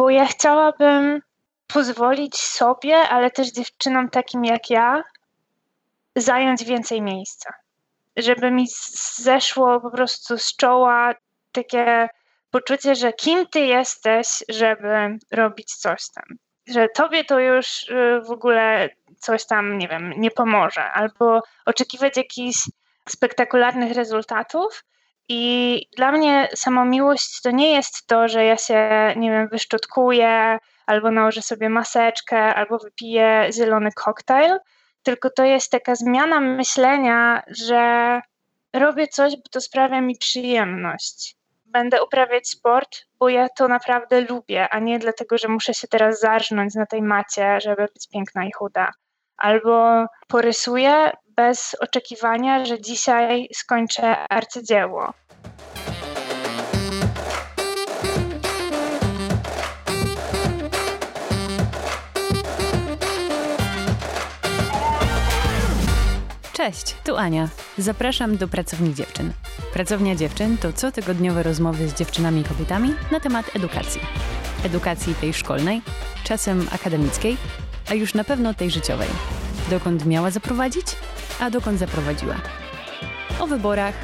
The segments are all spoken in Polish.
bo ja chciałabym pozwolić sobie, ale też dziewczynom takim jak ja, zająć więcej miejsca. Żeby mi zeszło po prostu z czoła takie poczucie, że kim ty jesteś, żeby robić coś tam. Że tobie to już y, w ogóle coś tam, nie wiem, nie pomoże, albo oczekiwać jakichś spektakularnych rezultatów. I dla mnie samomiłość to nie jest to, że ja się, nie wiem, wyszczotkuję, albo nałożę sobie maseczkę, albo wypiję zielony koktajl, tylko to jest taka zmiana myślenia, że robię coś, bo to sprawia mi przyjemność. Będę uprawiać sport, bo ja to naprawdę lubię, a nie dlatego, że muszę się teraz zarżnąć na tej macie, żeby być piękna i chuda. Albo porysuję bez oczekiwania, że dzisiaj skończę arcydzieło. Cześć, tu Ania. Zapraszam do Pracowni Dziewczyn. Pracownia Dziewczyn to cotygodniowe rozmowy z dziewczynami i kobietami na temat edukacji. Edukacji tej szkolnej, czasem akademickiej, a już na pewno tej życiowej. Dokąd miała zaprowadzić, a dokąd zaprowadziła. O wyborach,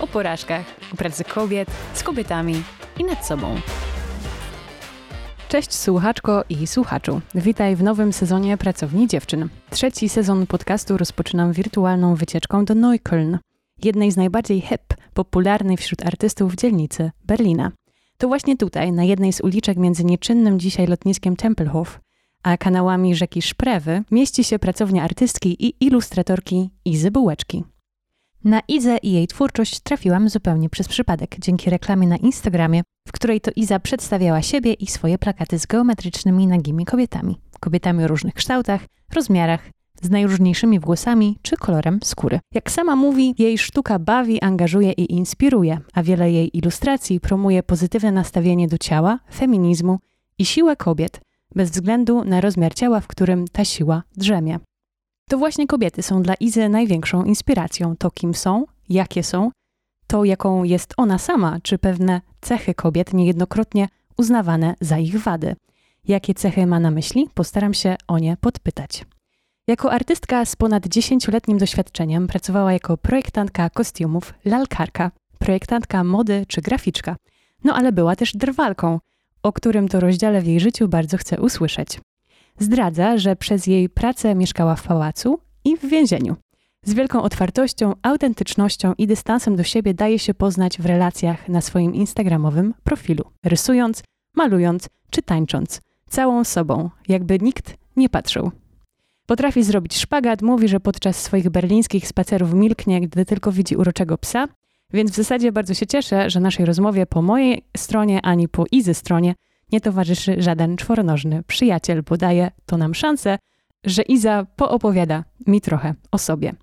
o porażkach, o pracy kobiet, z kobietami i nad sobą. Cześć słuchaczko i słuchaczu. Witaj w nowym sezonie Pracowni Dziewczyn. Trzeci sezon podcastu rozpoczynam wirtualną wycieczką do Neukölln, jednej z najbardziej hip, popularnej wśród artystów dzielnicy Berlina. To właśnie tutaj, na jednej z uliczek między nieczynnym dzisiaj lotniskiem Tempelhof, a kanałami rzeki Szprewy, mieści się pracownia artystki i ilustratorki Izy Bułeczki. Na Izę i jej twórczość trafiłam zupełnie przez przypadek, dzięki reklamie na Instagramie, w której to Iza przedstawiała siebie i swoje plakaty z geometrycznymi nagimi kobietami. Kobietami o różnych kształtach, rozmiarach, z najróżniejszymi włosami czy kolorem skóry. Jak sama mówi, jej sztuka bawi, angażuje i inspiruje, a wiele jej ilustracji promuje pozytywne nastawienie do ciała, feminizmu i siłę kobiet, bez względu na rozmiar ciała, w którym ta siła drzemie. To właśnie kobiety są dla Izy największą inspiracją. To kim są, jakie są, to jaką jest ona sama, czy pewne cechy kobiet niejednokrotnie uznawane za ich wady. Jakie cechy ma na myśli, postaram się o nie podpytać. Jako artystka z ponad 10-letnim doświadczeniem pracowała jako projektantka kostiumów, lalkarka, projektantka mody czy graficzka. No ale była też drwalką, o którym to rozdziale w jej życiu bardzo chcę usłyszeć. Zdradza, że przez jej pracę mieszkała w pałacu i w więzieniu. Z wielką otwartością, autentycznością i dystansem do siebie daje się poznać w relacjach na swoim instagramowym profilu, rysując, malując czy tańcząc, całą sobą, jakby nikt nie patrzył. Potrafi zrobić szpagat, mówi, że podczas swoich berlińskich spacerów milknie, gdy tylko widzi uroczego psa, więc w zasadzie bardzo się cieszę, że naszej rozmowie po mojej stronie ani po Izy stronie nie towarzyszy żaden czworonożny przyjaciel, bo daje to nam szansę, że Iza poopowiada mi trochę o sobie.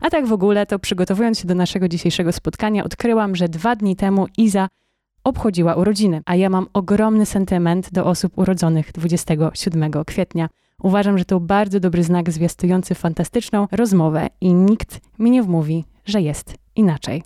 A tak w ogóle, to przygotowując się do naszego dzisiejszego spotkania, odkryłam, że dwa dni temu Iza obchodziła urodziny, a ja mam ogromny sentyment do osób urodzonych 27 kwietnia. Uważam, że to bardzo dobry znak zwiastujący fantastyczną rozmowę i nikt mi nie wmówi, że jest inaczej.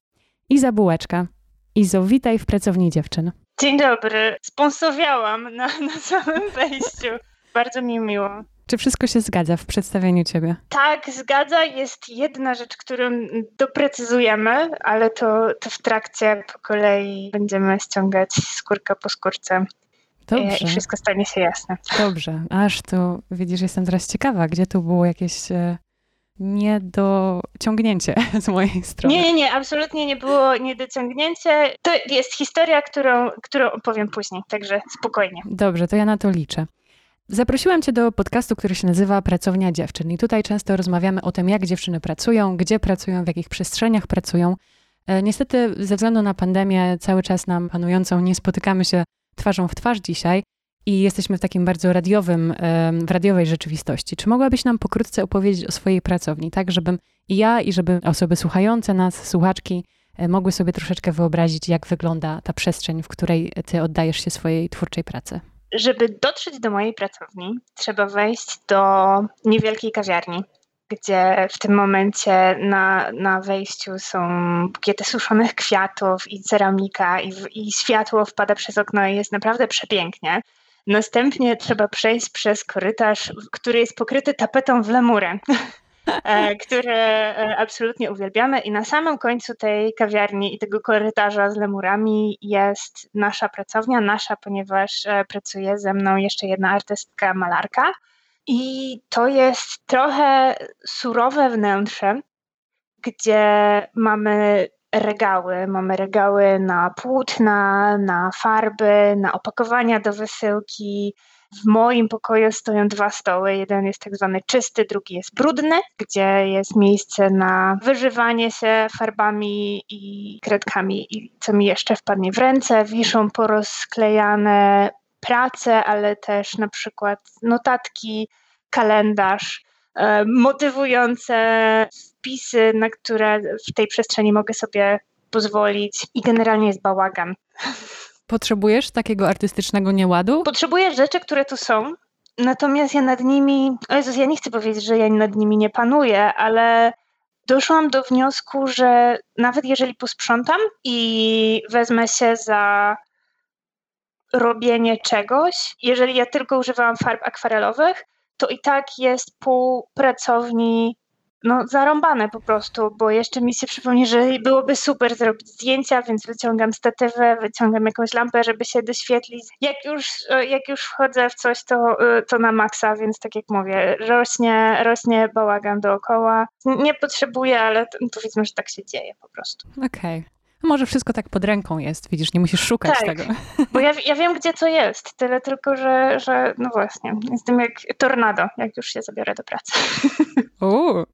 Iza Bułeczka. Izo, witaj w Pracowni Dziewczyn. Dzień dobry. Sponsowiałam na, na samym wejściu. Bardzo mi miło. Czy wszystko się zgadza w przedstawieniu ciebie? Tak, zgadza. Jest jedna rzecz, którą doprecyzujemy, ale to, to w trakcie po kolei będziemy ściągać skórkę po skórce. Dobrze. I wszystko stanie się jasne. Dobrze. Aż tu, widzisz, jestem teraz ciekawa, gdzie tu było jakieś e, niedociągnięcie z mojej strony. Nie, nie, nie, absolutnie nie było niedociągnięcie. To jest historia, którą, którą opowiem później, także spokojnie. Dobrze, to ja na to liczę. Zaprosiłam Cię do podcastu, który się nazywa Pracownia Dziewczyn. I tutaj często rozmawiamy o tym, jak dziewczyny pracują, gdzie pracują, w jakich przestrzeniach pracują. E, niestety, ze względu na pandemię, cały czas nam panującą, nie spotykamy się twarzą w twarz dzisiaj i jesteśmy w takim bardzo radiowym, w radiowej rzeczywistości. Czy mogłabyś nam pokrótce opowiedzieć o swojej pracowni, tak żebym i ja, i żeby osoby słuchające nas, słuchaczki, e, mogły sobie troszeczkę wyobrazić, jak wygląda ta przestrzeń, w której ty oddajesz się swojej twórczej pracy? Żeby dotrzeć do mojej pracowni, trzeba wejść do niewielkiej kawiarni, gdzie w tym momencie na, na wejściu są bukiety suszonych kwiatów i ceramika, i, i światło wpada przez okno i jest naprawdę przepięknie. Następnie trzeba przejść przez korytarz, który jest pokryty tapetą w lemurę. E, które e, absolutnie uwielbiamy. I na samym końcu tej kawiarni i tego korytarza z lemurami jest nasza pracownia, nasza, ponieważ e, pracuje ze mną jeszcze jedna artystka, malarka. I to jest trochę surowe wnętrze, gdzie mamy regały. Mamy regały na płótna, na farby, na opakowania do wysyłki, w moim pokoju stoją dwa stoły. Jeden jest tak zwany czysty, drugi jest brudny, gdzie jest miejsce na wyżywanie się farbami i kredkami i co mi jeszcze wpadnie w ręce. Wiszą porozklejane prace, ale też na przykład notatki, kalendarz, motywujące wpisy, na które w tej przestrzeni mogę sobie pozwolić i generalnie jest bałagan. Potrzebujesz takiego artystycznego nieładu? Potrzebuję rzeczy, które tu są, natomiast ja nad nimi, o Jezus, ja nie chcę powiedzieć, że ja nad nimi nie panuję, ale doszłam do wniosku, że nawet jeżeli posprzątam i wezmę się za robienie czegoś, jeżeli ja tylko używałam farb akwarelowych, to i tak jest pół pracowni no, zarąbane po prostu, bo jeszcze mi się przypomni, że byłoby super zrobić zdjęcia, więc wyciągam statywę, wyciągam jakąś lampę, żeby się doświetlić. Jak już, jak już wchodzę w coś, to, to na maksa, więc tak jak mówię, rośnie, rośnie bałagan dookoła. Nie potrzebuję, ale powiedzmy, że tak się dzieje po prostu. Okej. Okay. Może wszystko tak pod ręką jest, widzisz, nie musisz szukać tak, tego. Bo ja, ja wiem, gdzie to jest, tyle tylko, że, że no właśnie, jestem jak tornado, jak już się zabiorę do pracy. Uuu,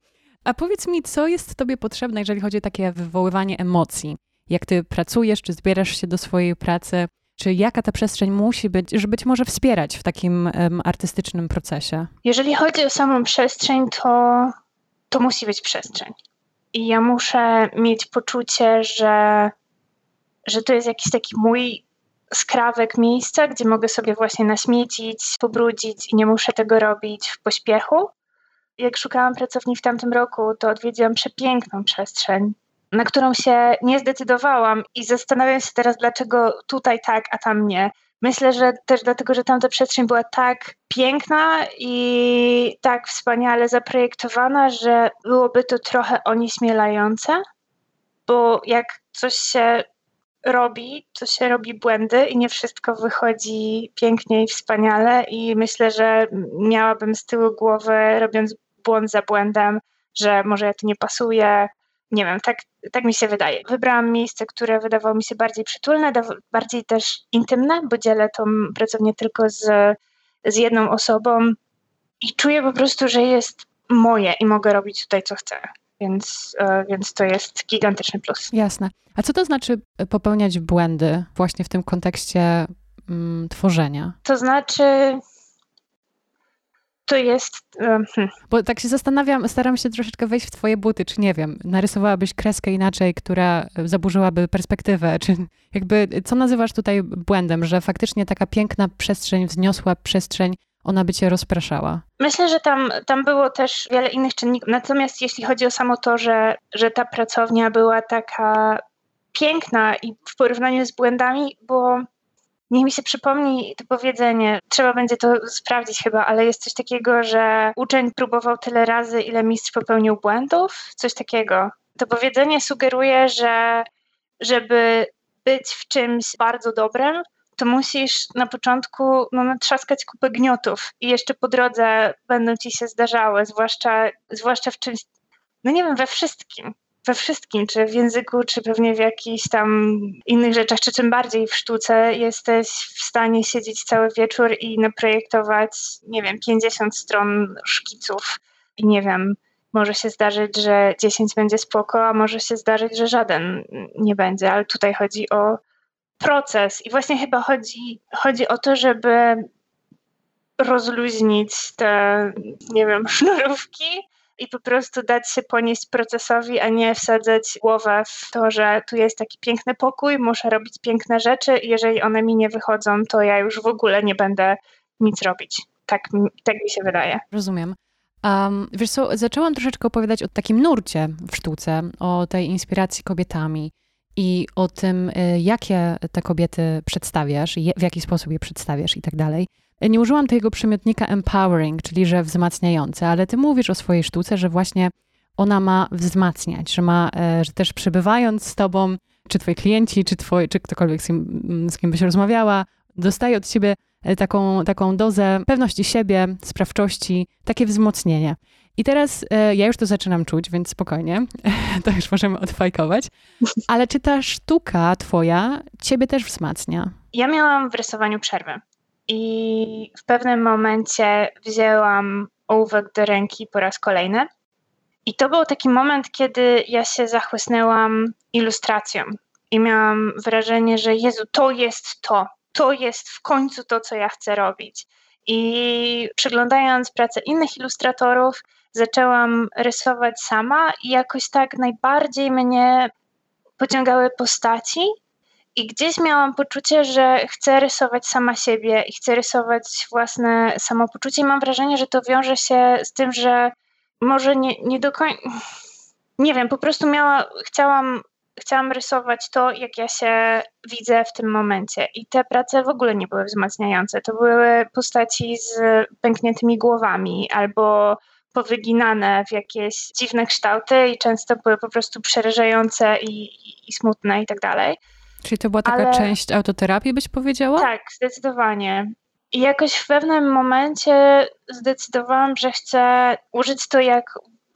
a powiedz mi, co jest Tobie potrzebne, jeżeli chodzi o takie wywoływanie emocji? Jak Ty pracujesz, czy zbierasz się do swojej pracy? Czy jaka ta przestrzeń musi być, żeby być może wspierać w takim um, artystycznym procesie? Jeżeli chodzi o samą przestrzeń, to, to musi być przestrzeń. I ja muszę mieć poczucie, że, że to jest jakiś taki mój skrawek miejsca, gdzie mogę sobie właśnie naśmiecić, pobrudzić i nie muszę tego robić w pośpiechu jak szukałam pracowni w tamtym roku, to odwiedziłam przepiękną przestrzeń, na którą się nie zdecydowałam i zastanawiam się teraz, dlaczego tutaj tak, a tam nie. Myślę, że też dlatego, że tamta przestrzeń była tak piękna i tak wspaniale zaprojektowana, że byłoby to trochę onieśmielające, bo jak coś się robi, to się robi błędy i nie wszystko wychodzi pięknie i wspaniale i myślę, że miałabym z tyłu głowy, robiąc błąd za błędem, że może ja tu nie pasuję. Nie wiem, tak, tak mi się wydaje. Wybrałam miejsce, które wydawało mi się bardziej przytulne, bardziej też intymne, bo dzielę tą pracownię tylko z, z jedną osobą i czuję po prostu, że jest moje i mogę robić tutaj co chcę. Więc, e, więc to jest gigantyczny plus. Jasne. A co to znaczy popełniać błędy właśnie w tym kontekście mm, tworzenia? To znaczy to jest. Hmm. Bo tak się zastanawiam, staram się troszeczkę wejść w Twoje buty, czy nie wiem, narysowałabyś kreskę inaczej, która zaburzyłaby perspektywę, czy jakby, co nazywasz tutaj błędem, że faktycznie taka piękna przestrzeń, wzniosła przestrzeń, ona by cię rozpraszała? Myślę, że tam, tam było też wiele innych czynników. Natomiast jeśli chodzi o samo to, że, że ta pracownia była taka piękna i w porównaniu z błędami, bo Niech mi się przypomni to powiedzenie, trzeba będzie to sprawdzić chyba, ale jest coś takiego, że uczeń próbował tyle razy, ile mistrz popełnił błędów, coś takiego. To powiedzenie sugeruje, że żeby być w czymś bardzo dobrym, to musisz na początku no, natrzaskać kupę gniotów. I jeszcze po drodze będą ci się zdarzały, zwłaszcza, zwłaszcza w czymś, no nie wiem, we wszystkim we wszystkim, czy w języku, czy pewnie w jakichś tam innych rzeczach, czy czym bardziej w sztuce jesteś w stanie siedzieć cały wieczór i naprojektować, nie wiem, 50 stron szkiców. I nie wiem, może się zdarzyć, że 10 będzie spoko, a może się zdarzyć, że żaden nie będzie, ale tutaj chodzi o proces. I właśnie chyba chodzi, chodzi o to, żeby rozluźnić te, nie wiem, sznurówki i po prostu dać się ponieść procesowi, a nie wsadzać głowę w to, że tu jest taki piękny pokój, muszę robić piękne rzeczy i jeżeli one mi nie wychodzą, to ja już w ogóle nie będę nic robić. Tak, tak mi się wydaje. Rozumiem. Um, wiesz co, zaczęłam troszeczkę opowiadać o takim nurcie w sztuce, o tej inspiracji kobietami. i o tym, y, jakie te kobiety przedstawiasz, w jaki sposób je przedstawiasz i tak dalej. Nie użyłam tego przymiotnika empowering, czyli że wzmacniające, ale ty mówisz o swojej sztuce, że właśnie ona ma wzmacniać, że ma, e, że też przebywając z tobą, czy twoi klienci, czy, twoi, czy ktokolwiek z kim, z kim byś rozmawiała, dostaje od ciebie e, taką, taką dozę pewności siebie, sprawczości, takie wzmocnienie. I teraz e, ja już to zaczynam czuć, więc spokojnie, to już możemy odfajkować. Ale czy ta sztuka twoja ciebie też wzmacnia? Ja miałam w rysowaniu przerwę i w pewnym momencie wzięłam ołówek do ręki po raz kolejny. I to był taki moment, kiedy ja się zachłysnęłam ilustracją i miałam wrażenie, że Jezu, to jest to, to jest w końcu to, co ja chcę robić. I przeglądając pracę innych ilustratorów, zaczęłam rysować sama i jakoś tak najbardziej mnie pociągały postaci. I gdzieś miałam poczucie, że chcę rysować sama siebie i chcę rysować własne samopoczucie. I mam wrażenie, że to wiąże się z tym, że może nie, nie do końca. Nie wiem, po prostu miała, chciałam, chciałam rysować to, jak ja się widzę w tym momencie. I te prace w ogóle nie były wzmacniające. To były postaci z pękniętymi głowami albo powyginane w jakieś dziwne kształty i często były po prostu przerażające i, i, i smutne i tak dalej. Czyli to była taka Ale... część autoterapii, byś powiedziała? Tak, zdecydowanie. I jakoś w pewnym momencie zdecydowałam, że chcę użyć to jak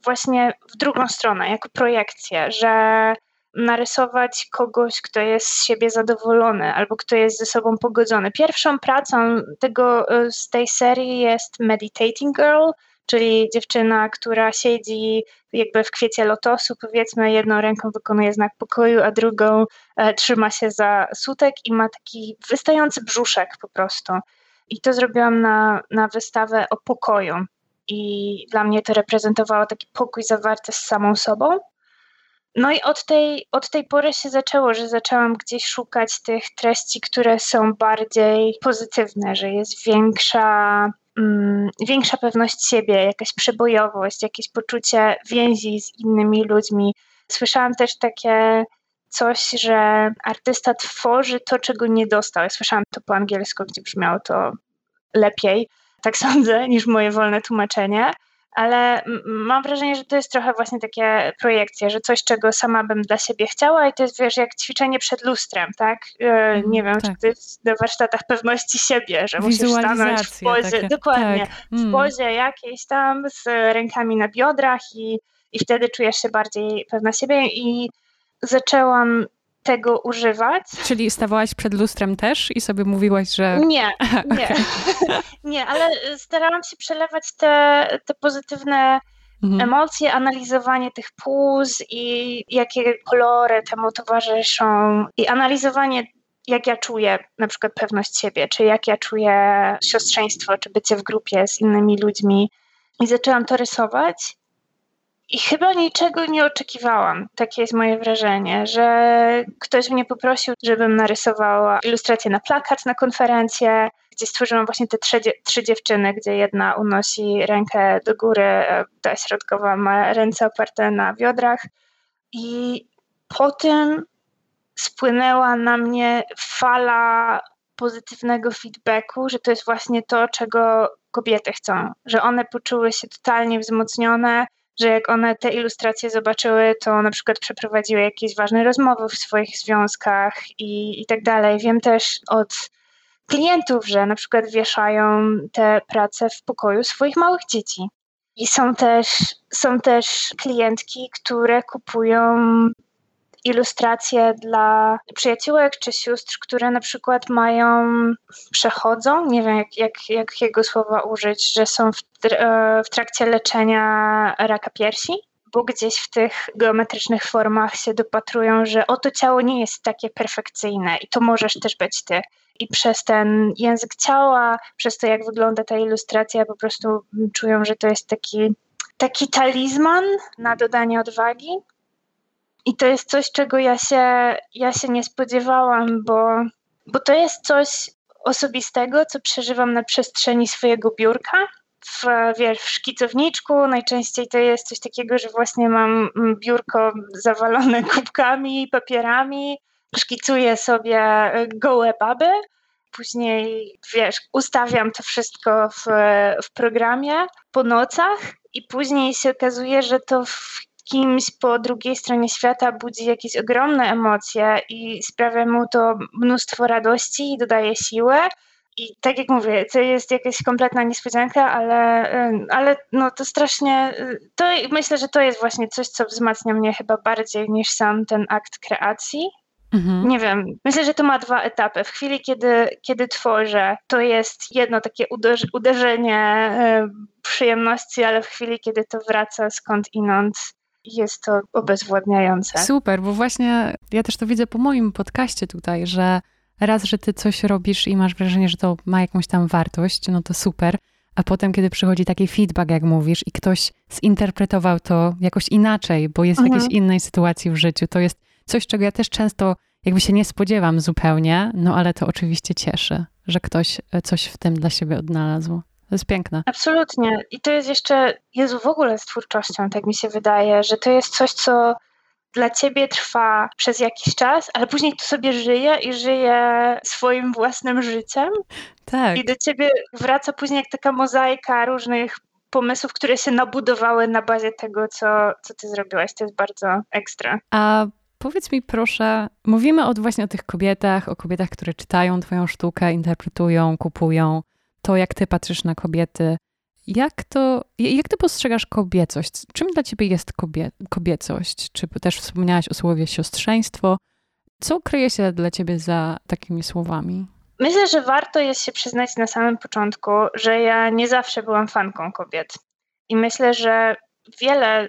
właśnie w drugą stronę, jako projekcję, że narysować kogoś, kto jest z siebie zadowolony albo kto jest ze sobą pogodzony. Pierwszą pracą tego, z tej serii jest Meditating Girl, czyli dziewczyna, która siedzi jakby w kwiecie lotosu, powiedzmy, jedną ręką wykonuje znak pokoju, a drugą e, trzyma się za sutek i ma taki wystający brzuszek po prostu. I to zrobiłam na, na wystawę o pokoju. I dla mnie to reprezentowało taki pokój zawarty z samą sobą. No i od tej, od tej pory się zaczęło, że zaczęłam gdzieś szukać tych treści, które są bardziej pozytywne, że jest większa, mm, większa pewność siebie, jakaś przebojowość, jakieś poczucie więzi z innymi ludźmi. Słyszałam też takie coś, że artysta tworzy to, czego nie dostał. Ja słyszałam to po angielsku, gdzie brzmiało to lepiej, tak sądzę, niż moje wolne tłumaczenie. Ale mam wrażenie, że to jest trochę właśnie takie projekcje, że coś, czego sama bym dla siebie chciała, i to jest wiesz, jak ćwiczenie przed lustrem, tak? E, nie wiem, tak. czy to jest na warsztatach pewności siebie, że musisz stanąć w pozie, takie, dokładnie, tak. mm. w pozie jakiejś tam z rękami na biodrach i, i wtedy czujesz się bardziej pewna siebie i zaczęłam tego używać. Czyli stawałaś przed lustrem też i sobie mówiłaś, że. Nie, nie. nie, ale starałam się przelewać te, te pozytywne mhm. emocje, analizowanie tych płuz i jakie kolory temu towarzyszą, i analizowanie jak ja czuję na przykład pewność siebie, czy jak ja czuję siostrzeństwo, czy bycie w grupie z innymi ludźmi. I zaczęłam to rysować. I chyba niczego nie oczekiwałam. Takie jest moje wrażenie, że ktoś mnie poprosił, żebym narysowała ilustrację na plakat na konferencję, gdzie stworzyłam właśnie te trzy, trzy dziewczyny, gdzie jedna unosi rękę do góry, ta środkowa ma ręce oparte na biodrach. I po tym spłynęła na mnie fala pozytywnego feedbacku, że to jest właśnie to, czego kobiety chcą, że one poczuły się totalnie wzmocnione, że jak one te ilustracje zobaczyły, to na przykład przeprowadziły jakieś ważne rozmowy w swoich związkach i, i tak dalej. Wiem też od klientów, że na przykład wieszają te prace w pokoju swoich małych dzieci. I są też, są też klientki, które kupują ilustracje dla przyjaciółek czy sióstr, które na przykład mają, przechodzą, nie wiem jak, jak, jakiego słowa użyć, że są w, e, w trakcie leczenia raka piersi, bo gdzieś w tych geometrycznych formach się dopatrują, że oto ciało nie jest takie perfekcyjne i to możesz też być ty. I przez ten język ciała, przez to jak wygląda ta ilustracja, po prostu czują, że to jest taki, taki talizman na dodanie odwagi. I to jest coś, czego ja się, ja się nie spodziewałam, bo, bo to jest coś osobistego, co przeżywam na przestrzeni swojego biurka. w, wiesz, w szkicowniczku. Najczęściej to jest coś takiego, że właśnie mam biurko zawalone kubkami, papierami, szkicuję sobie gołe baby. Później, wiesz, ustawiam to wszystko w, w programie po nocach i później się okazuje, że to w kimś po drugiej stronie świata budzi jakieś ogromne emocje i sprawia mu to mnóstwo radości i dodaje siły. I tak jak mówię, to jest jakaś kompletna niespodzianka, ale, ale no to strasznie, to myślę, że to jest właśnie coś, co wzmacnia mnie chyba bardziej niż sam ten akt kreacji. Mhm. Nie wiem, myślę, że to ma dwa etapy. W chwili, kiedy, kiedy tworzę, to jest jedno takie uderzenie przyjemności, ale w chwili, kiedy to wraca skąd inąd, jest to obezwładniające. Super, bo właśnie ja też to widzę po moim podcaście tutaj, że raz, że ty coś robisz i masz wrażenie, że to ma jakąś tam wartość, no to super. A potem, kiedy przychodzi taki feedback, jak mówisz, i ktoś zinterpretował to jakoś inaczej, bo jest mhm. w jakiejś innej sytuacji w życiu, to jest coś, czego ja też często jakby się nie spodziewam zupełnie, no ale to oczywiście cieszy, że ktoś coś w tym dla siebie odnalazł. To jest piękne. Absolutnie. I to jest jeszcze, Jezu, w ogóle z twórczością, tak mi się wydaje, że to jest coś, co dla ciebie trwa przez jakiś czas, ale później tu sobie żyje i żyje swoim własnym życiem. Tak. I do ciebie wraca później jak taka mozaika różnych pomysłów, które się nabudowały na bazie tego, co, co ty zrobiłaś. To jest bardzo ekstra. A powiedz mi proszę, mówimy od właśnie o tych kobietach, o kobietach, które czytają twoją sztukę, interpretują, kupują to, jak ty patrzysz na kobiety. Jak to, jak ty postrzegasz kobiecość? Czym dla ciebie jest kobie, kobiecość? Czy też wspomniałaś o słowie siostrzeństwo? Co kryje się dla ciebie za takimi słowami? Myślę, że warto jest się przyznać na samym początku, że ja nie zawsze byłam fanką kobiet. I myślę, że wiele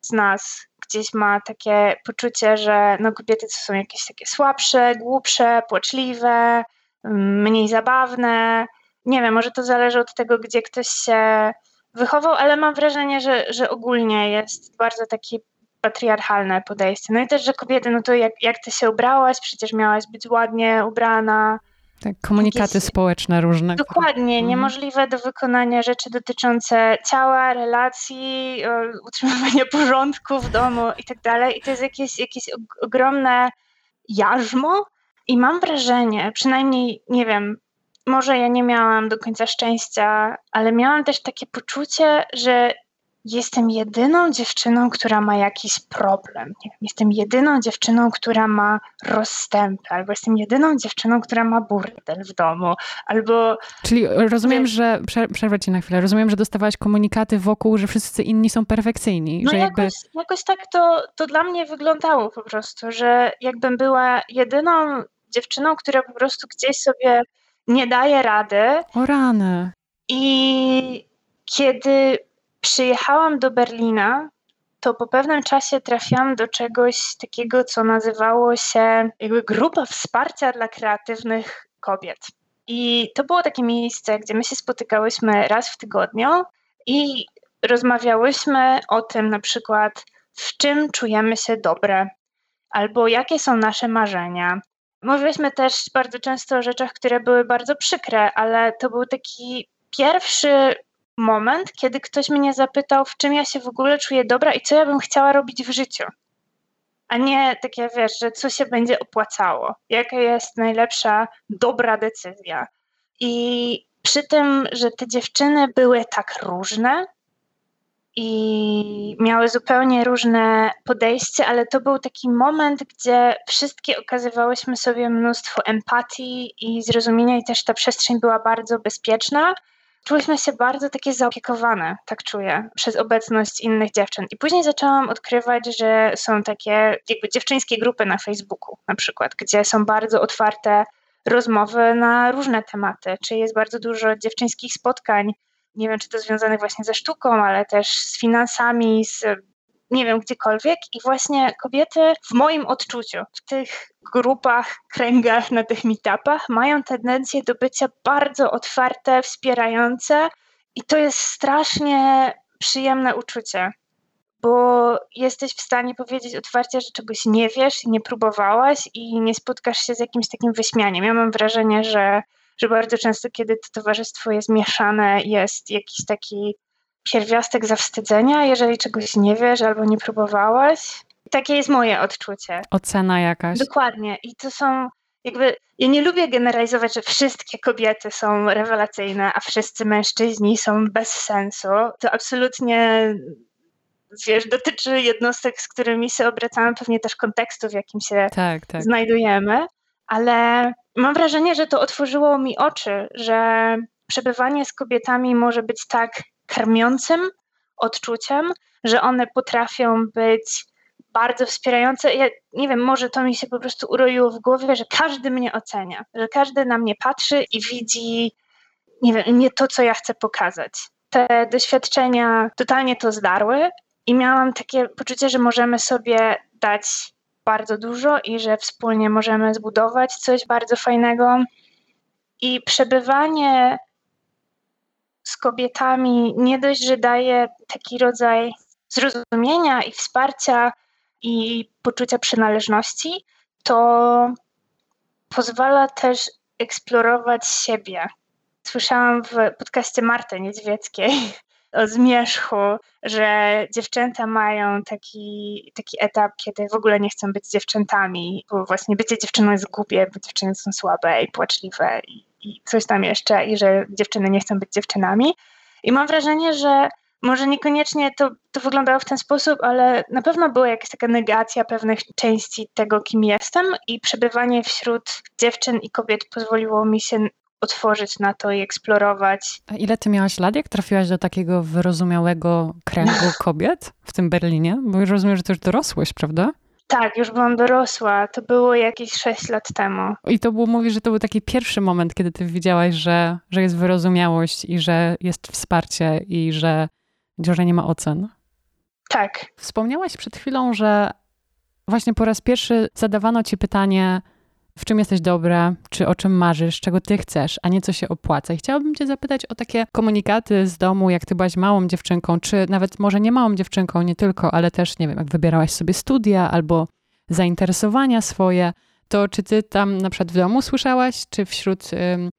z nas gdzieś ma takie poczucie, że no kobiety to są jakieś takie słabsze, głupsze, płaczliwe, mniej zabawne, nie wiem, może to zależy od tego, gdzie ktoś się wychował, ale mam wrażenie, że, że ogólnie jest bardzo takie patriarchalne podejście. No i też, że kobiety, no to jak, jak ty się ubrałaś, przecież miałaś być ładnie ubrana. Tak, komunikaty jakieś... społeczne różne. Dokładnie, mhm. niemożliwe do wykonania rzeczy dotyczące ciała, relacji, utrzymywania porządku w domu i tak dalej. I to jest jakieś, jakieś ogromne jarzmo. I mam wrażenie, przynajmniej, nie wiem, może ja nie miałam do końca szczęścia, ale miałam też takie poczucie, że jestem jedyną dziewczyną, która ma jakiś problem. Nie wiem, jestem jedyną dziewczyną, która ma rozstępy, albo jestem jedyną dziewczyną, która ma burdel w domu, albo... Czyli rozumiem, że... Przerwę ci na chwilę. Rozumiem, że dostawałaś komunikaty wokół, że wszyscy inni są perfekcyjni. No że jakoś, jakby... jakoś tak to, to dla mnie wyglądało po prostu, że jakbym była jedyną dziewczyną, która po prostu gdzieś sobie nie daje rady. O rany. I kiedy przyjechałam do Berlina, to po pewnym czasie trafiłam do czegoś takiego, co nazywało się jakby grupa wsparcia dla kreatywnych kobiet. I to było takie miejsce, gdzie my się spotykałyśmy raz w tygodniu i rozmawiałyśmy o tym na przykład, w czym czujemy się dobre, albo jakie są nasze marzenia, Mówiliśmy też bardzo często o rzeczach, które były bardzo przykre, ale to był taki pierwszy moment, kiedy ktoś mnie zapytał, w czym ja się w ogóle czuję dobra i co ja bym chciała robić w życiu. A nie takie, wiesz, że co się będzie opłacało, jaka jest najlepsza, dobra decyzja. I przy tym, że te dziewczyny były tak różne, i miały zupełnie różne podejście, ale to był taki moment, gdzie wszystkie okazywałyśmy sobie mnóstwo empatii i zrozumienia, i też ta przestrzeń była bardzo bezpieczna. Czułyśmy się bardzo takie zaopiekowane, tak czuję, przez obecność innych dziewczyn. I później zaczęłam odkrywać, że są takie jakby dziewczyńskie grupy na Facebooku, na przykład, gdzie są bardzo otwarte rozmowy na różne tematy, czy jest bardzo dużo dziewczyńskich spotkań nie wiem, czy to związane właśnie ze sztuką, ale też z finansami, z nie wiem, gdziekolwiek. I właśnie kobiety w moim odczuciu, w tych grupach, kręgach, na tych meetupach mają tendencję do bycia bardzo otwarte, wspierające i to jest strasznie przyjemne uczucie, bo jesteś w stanie powiedzieć otwarcie, że czegoś nie wiesz, nie próbowałaś i nie spotkasz się z jakimś takim wyśmianiem. Ja mam wrażenie, że że bardzo często, kiedy to towarzystwo jest mieszane, jest jakiś taki pierwiastek zawstydzenia, jeżeli czegoś nie wiesz albo nie próbowałaś. Takie jest moje odczucie. Ocena jakaś. Dokładnie. I to są jakby. Ja nie lubię generalizować, że wszystkie kobiety są rewelacyjne, a wszyscy mężczyźni są bez sensu. To absolutnie wiesz, dotyczy jednostek, z którymi się obracamy, pewnie też kontekstu, w jakim się tak, tak. znajdujemy, ale mam wrażenie, że to otworzyło mi oczy, że przebywanie z kobietami może być tak karmiącym odczuciem, że one potrafią być bardzo wspierające. Ja nie wiem, może to mi się po prostu uroiło w głowie, że każdy mnie ocenia, że każdy na mnie patrzy i widzi, nie wiem, nie to, co ja chcę pokazać. Te doświadczenia totalnie to zdarły i miałam takie poczucie, że możemy sobie dać bardzo dużo i że wspólnie możemy zbudować coś bardzo fajnego. I przebywanie z kobietami nie dość, że daje taki rodzaj zrozumienia i wsparcia i poczucia przynależności, to pozwala też eksplorować siebie. Słyszałam w podcaście Marty Niedźwieckiej o zmierzchu, że dziewczęta mają taki, taki etap, kiedy w ogóle nie chcą być dziewczętami, bo właśnie bycie dziewczyną jest głupie, bo dziewczyny są słabe i płaczliwe i, i coś tam jeszcze, i że dziewczyny nie chcą być dziewczynami. I mam wrażenie, że może niekoniecznie to, to wyglądało w ten sposób, ale na pewno była jakaś taka negacja pewnych części tego, kim jestem, i przebywanie wśród dziewczyn i kobiet pozwoliło mi się otworzyć na to i eksplorować. A ile ty miałaś lat, jak trafiłaś do takiego wyrozumiałego kręgu kobiet w tym Berlinie? Bo już rozumiem, że to już dorosłeś, prawda? Tak, już byłam dorosła. To było jakieś 6 lat temu. I to było, mówisz, że to był taki pierwszy moment, kiedy ty widziałaś, że, że jest wyrozumiałość i że jest wsparcie i że, że nie ma ocen. Tak. Wspomniałaś przed chwilą, że właśnie po raz pierwszy zadawano ci pytanie, w czym jesteś dobra, czy o czym marzysz, czego ty chcesz, a nie co się opłaca. I chciałabym cię zapytać o takie komunikaty z domu, jak ty byłaś małą dziewczynką, czy nawet może nie małą dziewczynką, nie tylko, ale też, nie wiem, jak wybierałaś sobie studia albo zainteresowania swoje, to czy ty tam na przykład w domu słyszałaś, czy wśród ym,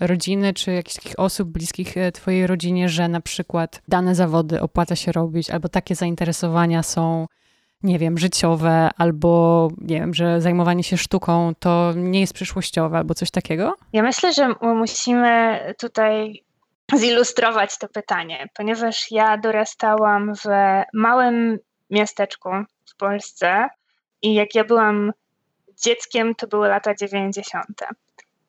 rodziny, czy jakichś takich osób bliskich e, twojej rodzinie, że na przykład dane zawody opłaca się robić, albo takie zainteresowania są nie wiem, życiowe, albo nie wiem, że zajmowanie się sztuką to nie jest przyszłościowe, albo coś takiego? Ja myślę, że musimy tutaj zilustrować to pytanie, ponieważ ja dorastałam w małym miasteczku w Polsce i jak ja byłam dzieckiem, to były lata 90.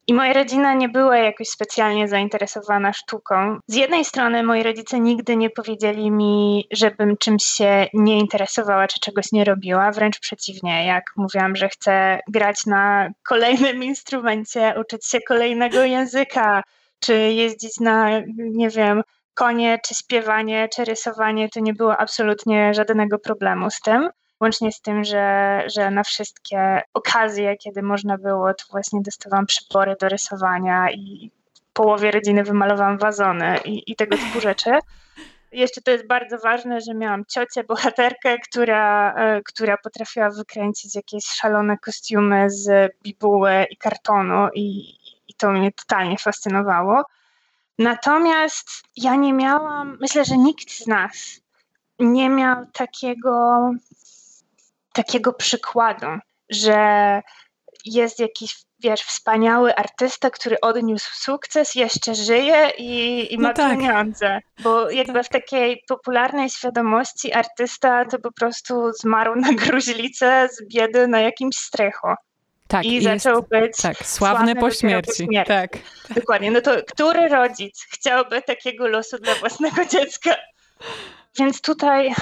I moja rodzina nie była jakoś specjalnie zainteresowana sztuką. Z jednej strony moi rodzice nigdy nie powiedzieli mi, żebym czymś się nie interesowała czy czegoś nie robiła, wręcz przeciwnie. Jak mówiłam, że chcę grać na kolejnym instrumencie, uczyć się kolejnego języka, czy jeździć na, nie wiem, konie, czy śpiewanie, czy rysowanie, to nie było absolutnie żadnego problemu z tym. Łącznie z tym, że, że na wszystkie okazje, kiedy można było, to właśnie dostawałam przybory do rysowania i połowie rodziny wymalowałam wazony i, i tego typu rzeczy. Jeszcze to jest bardzo ważne, że miałam ciocię, bohaterkę, która, e, która potrafiła wykręcić jakieś szalone kostiumy z bibuły i kartonu i, i to mnie totalnie fascynowało. Natomiast ja nie miałam, myślę, że nikt z nas nie miał takiego takiego przykładu, że jest jakiś, wiesz, wspaniały artysta, który odniósł sukces, jeszcze żyje i, i ma no tak. pieniądze. Bo jakby tak. w takiej popularnej świadomości artysta to po prostu zmarł na gruźlicę z biedy na jakimś strychu. Tak, i zaczął być tak, sławny, po śmierci. po śmierci. Tak. Dokładnie. No to który rodzic chciałby takiego losu dla własnego dziecka? Więc tutaj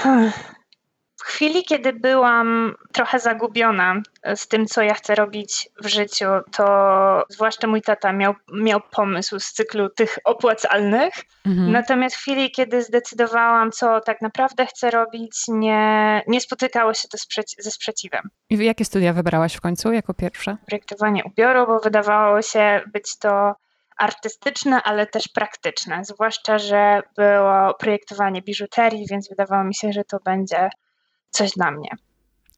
w chwili, kiedy byłam trochę zagubiona z tym, co ja chcę robić w życiu, to zwłaszcza mój tata miał, miał pomysł z cyklu tych opłacalnych. Mhm. Natomiast w chwili, kiedy zdecydowałam, co tak naprawdę chcę robić, nie, nie spotykało się to sprzeci ze sprzeciwem. I jakie studia wybrałaś w końcu jako pierwsze? Projektowanie ubioru, bo wydawało się być to artystyczne, ale też praktyczne. Zwłaszcza, że było projektowanie biżuterii, więc wydawało mi się, że to będzie coś dla mnie.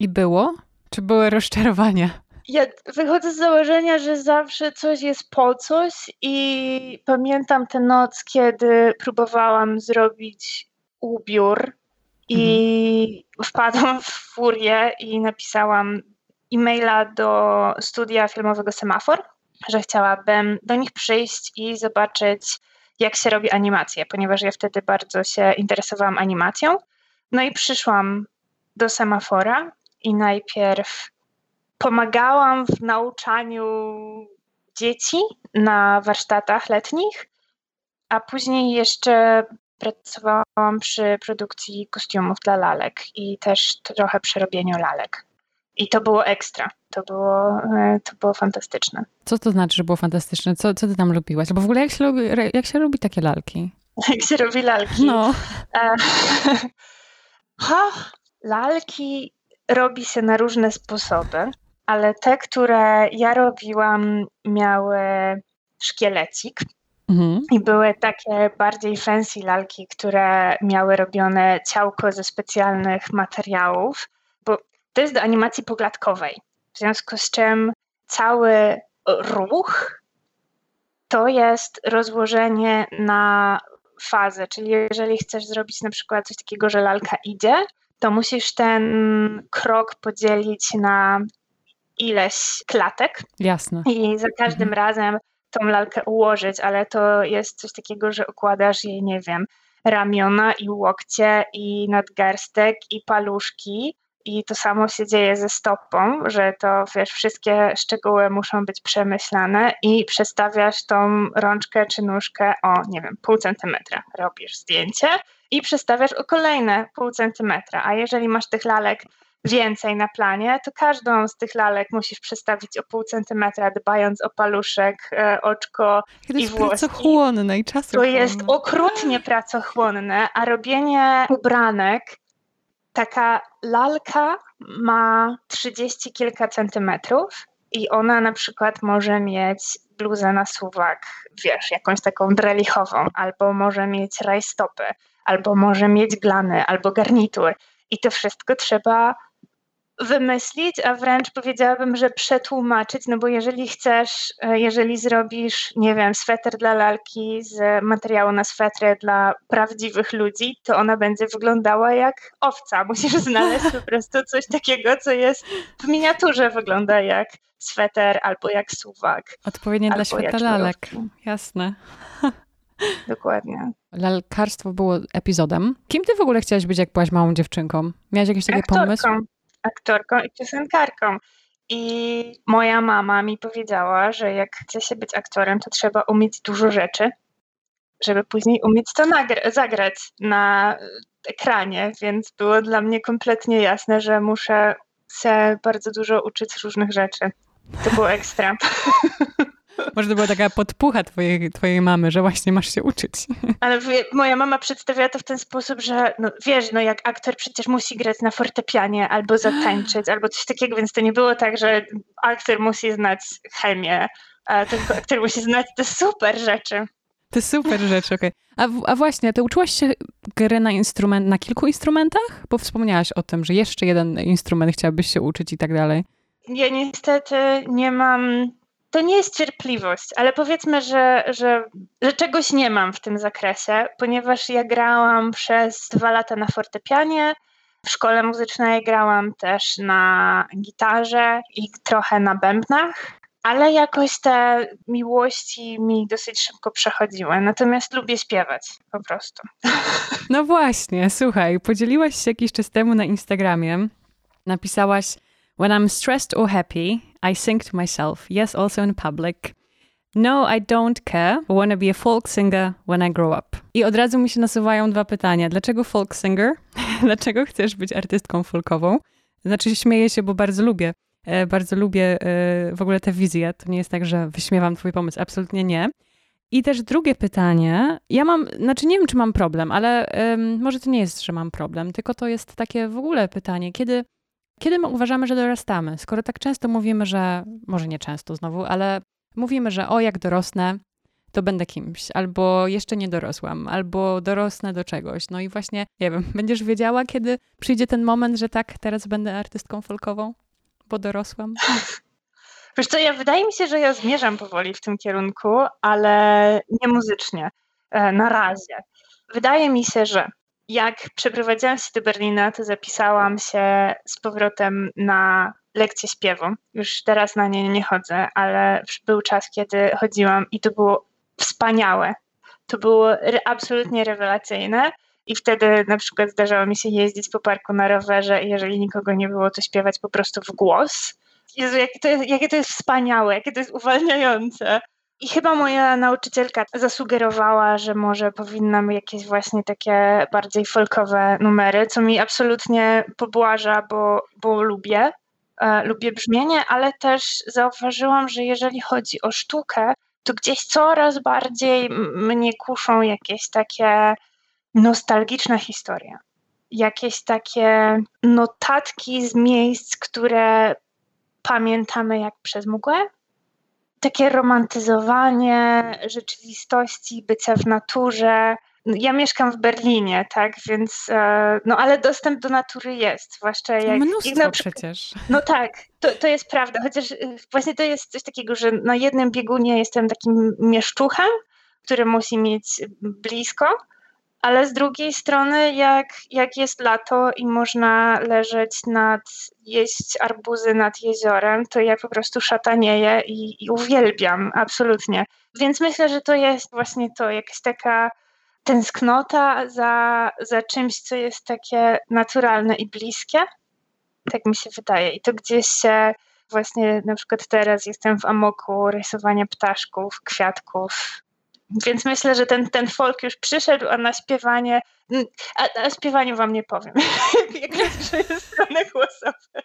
I było? Czy były rozczarowania? Ja wychodzę z założenia, że zawsze coś jest po coś i pamiętam tę noc, kiedy próbowałam zrobić ubiór i mhm. wpadłam w furię i napisałam e-maila do studia filmowego Semafor, że chciałabym do nich przyjść i zobaczyć, jak się robi animację, ponieważ ja wtedy bardzo się interesowałam animacją. No i przyszłam do Semafora i najpierw pomagałam w nauczaniu dzieci na warsztatach letnich, a później jeszcze pracowałam przy produkcji kostiumów dla lalek i też trochę przy robieniu lalek. I to było ekstra. To było, e, to było fantastyczne. Co to znaczy, że było fantastyczne? Co, co ty tam lubiłaś? Bo w ogóle jak się robi, jak się robi takie lalki? Jak się robi lalki? No. E, ha, lalki robi się na różne sposoby, ale te, które ja robiłam, miały szkielecik. Mhm. I były takie bardziej fancy lalki, które miały robione ciałko ze specjalnych materiałów, bo to jest do animacji pogladkowej. W związku z czym cały ruch to jest rozłożenie na fazę, czyli jeżeli chcesz zrobić na przykład coś takiego, że lalka idzie, to musisz ten krok podzielić na ileś klatek. Jasne. I za każdym mhm. razem tą lalkę ułożyć, ale to jest coś takiego, że układasz jej, nie wiem, ramiona i łokcie i nadgarstek i paluszki i to samo się dzieje ze stopą, że to wiesz, wszystkie szczegóły muszą być przemyślane i przestawiasz tą rączkę czy nóżkę o, nie wiem, pół centymetra. Robisz zdjęcie i przestawiasz o kolejne pół centymetra. A jeżeli masz tych lalek więcej na planie, to każdą z tych lalek musisz przestawić o pół centymetra, dbając o paluszek, e, oczko to i włoski. To jest pracochłonne i czasochłonne. To jest okrutnie pracochłonne, a robienie ubranek taka lalka ma trzydzieści kilka centymetrów i ona na przykład może mieć bluzę na suwak, wiesz, jakąś taką drelichową, albo może mieć rajstopy, albo może mieć glany, albo garnitur. I to wszystko trzeba wymyślić, a wręcz powiedziałabym, że przetłumaczyć, no bo jeżeli chcesz, e, jeżeli zrobisz, nie wiem, sweter dla lalki z materiału na swetry dla prawdziwych ludzi, to ona będzie wyglądała jak owca. Musisz znaleźć po prostu coś takiego, co jest w miniaturze wygląda jak sweter albo jak suwak. Odpowiednie dla świata lalek, jasne. Dokładnie. Lalkarstwo było epizodem. Kim ty w ogóle chciałaś być, jak byłaś małą dziewczynką? Miałaś jakiś taki Aktorką. pomysł? aktorką i piosenkarką. I moja mama mi powiedziała, że jak chce się być aktorem, to trzeba umieć dużo rzeczy, żeby później umieć to zagrać na ekranie, więc było dla mnie kompletnie jasne, że muszę się bardzo dużo uczyć różnych rzeczy. To było ekstra. Może to była taka podpucha twojej, twojej mamy, że właśnie masz się uczyć. Ale moja mama przedstawiała to w ten sposób, że no, wiesz, no jak aktor przecież musi grać na fortepianie albo zatańczyć, albo coś takiego, więc to nie było tak, że aktor musi znać chemię, tylko aktor musi znać te super rzeczy. Te super rzeczy, okej. Okay. A, a właśnie, ty uczyłaś się gry na instrument, na kilku instrumentach? Bo wspomniałaś o tym, że jeszcze jeden instrument chciałabyś się uczyć i tak dalej. Ja niestety nie mam to nie jest cierpliwość, ale powiedzmy, że, że, że czegoś nie mam w tym zakresie, ponieważ ja grałam przez dwa lata na fortepianie. W szkole muzycznej grałam też na gitarze i trochę na bębnach, ale jakoś te miłości mi dosyć szybko przechodziły. Natomiast lubię śpiewać po prostu. No właśnie, słuchaj, podzieliłaś się jakiś czas temu na Instagramie. Napisałaś: When I'm stressed or happy, I sing to myself. Yes, also in public. No, I don't care. I wanna be a folk singer when I grow up. I od razu mi się nasuwają dwa pytania. Dlaczego folk singer? Dlaczego chcesz być artystką folkową? Znaczy, śmieję się, bo bardzo lubię. E, bardzo lubię e, w ogóle tę wizję. To nie jest tak, że wyśmiewam twój pomysł. Absolutnie nie. I też drugie pytanie. Ja mam, znaczy nie wiem, czy mam problem, ale może to nie jest, że mam problem, tylko to jest takie w ogóle pytanie, kiedy kiedy my uważamy, że dorastamy? Skoro tak często mówimy, że, może nie często znowu, ale mówimy, że o, jak dorosnę, to będę kimś, albo jeszcze nie dorosłam, albo dorosnę do czegoś. No i właśnie, nie wiem, będziesz wiedziała, kiedy przyjdzie ten moment, że tak, teraz będę artystką folkową, bo dorosłam? Wiesz co, ja wydaje mi się, że ja zmierzam powoli w tym kierunku, ale nie muzycznie. E, na razie. Wydaje mi się, że jak przeprowadziłam się do Berlina, to zapisałam się z powrotem na lekcję śpiewu. Już teraz na nie nie chodzę, ale był czas, kiedy chodziłam i to było wspaniałe. To było absolutnie rewelacyjne. I wtedy na przykład zdarzało mi się jeździć po parku na rowerze i jeżeli nikogo nie było, to śpiewać po prostu w głos. Jezu, jakie to jest, jakie to jest wspaniałe, jakie to jest uwalniające. I chyba moja nauczycielka zasugerowała, że może powinnam jakieś właśnie takie bardziej folkowe numery, co mi absolutnie pobłaża, bo, bo lubię. E, lubię brzmienie, ale też zauważyłam, że jeżeli chodzi o sztukę, to gdzieś coraz bardziej mnie kuszą jakieś takie nostalgiczne historie. Jakieś takie notatki z miejsc, które pamiętamy jak przez mgłę. Takie romantyzowanie rzeczywistości, bycia w naturze. No, ja mieszkam w Berlinie, tak, więc e, no ale dostęp do natury jest, zwłaszcza jak... Mnóstwo jak przecież. No tak, to, to jest prawda, chociaż e, właśnie to jest coś takiego, że na jednym biegunie jestem takim mieszczuchem, który musi mieć blisko, ale z drugiej strony, jak, jak jest lato i można leżeć nad, jeść arbuzy nad jeziorem, to ja po prostu szatanieję i, i uwielbiam, absolutnie. Więc myślę, że to jest właśnie to, jakaś taka tęsknota za, za czymś, co jest takie naturalne i bliskie. Tak mi się wydaje. I to gdzieś się właśnie na przykład teraz jestem w amoku rysowania ptaszków, kwiatków, więc myślę, że ten, ten folk już przyszedł, a na śpiewanie, a, a śpiewaniu wam nie powiem, jak jest strony głosowe.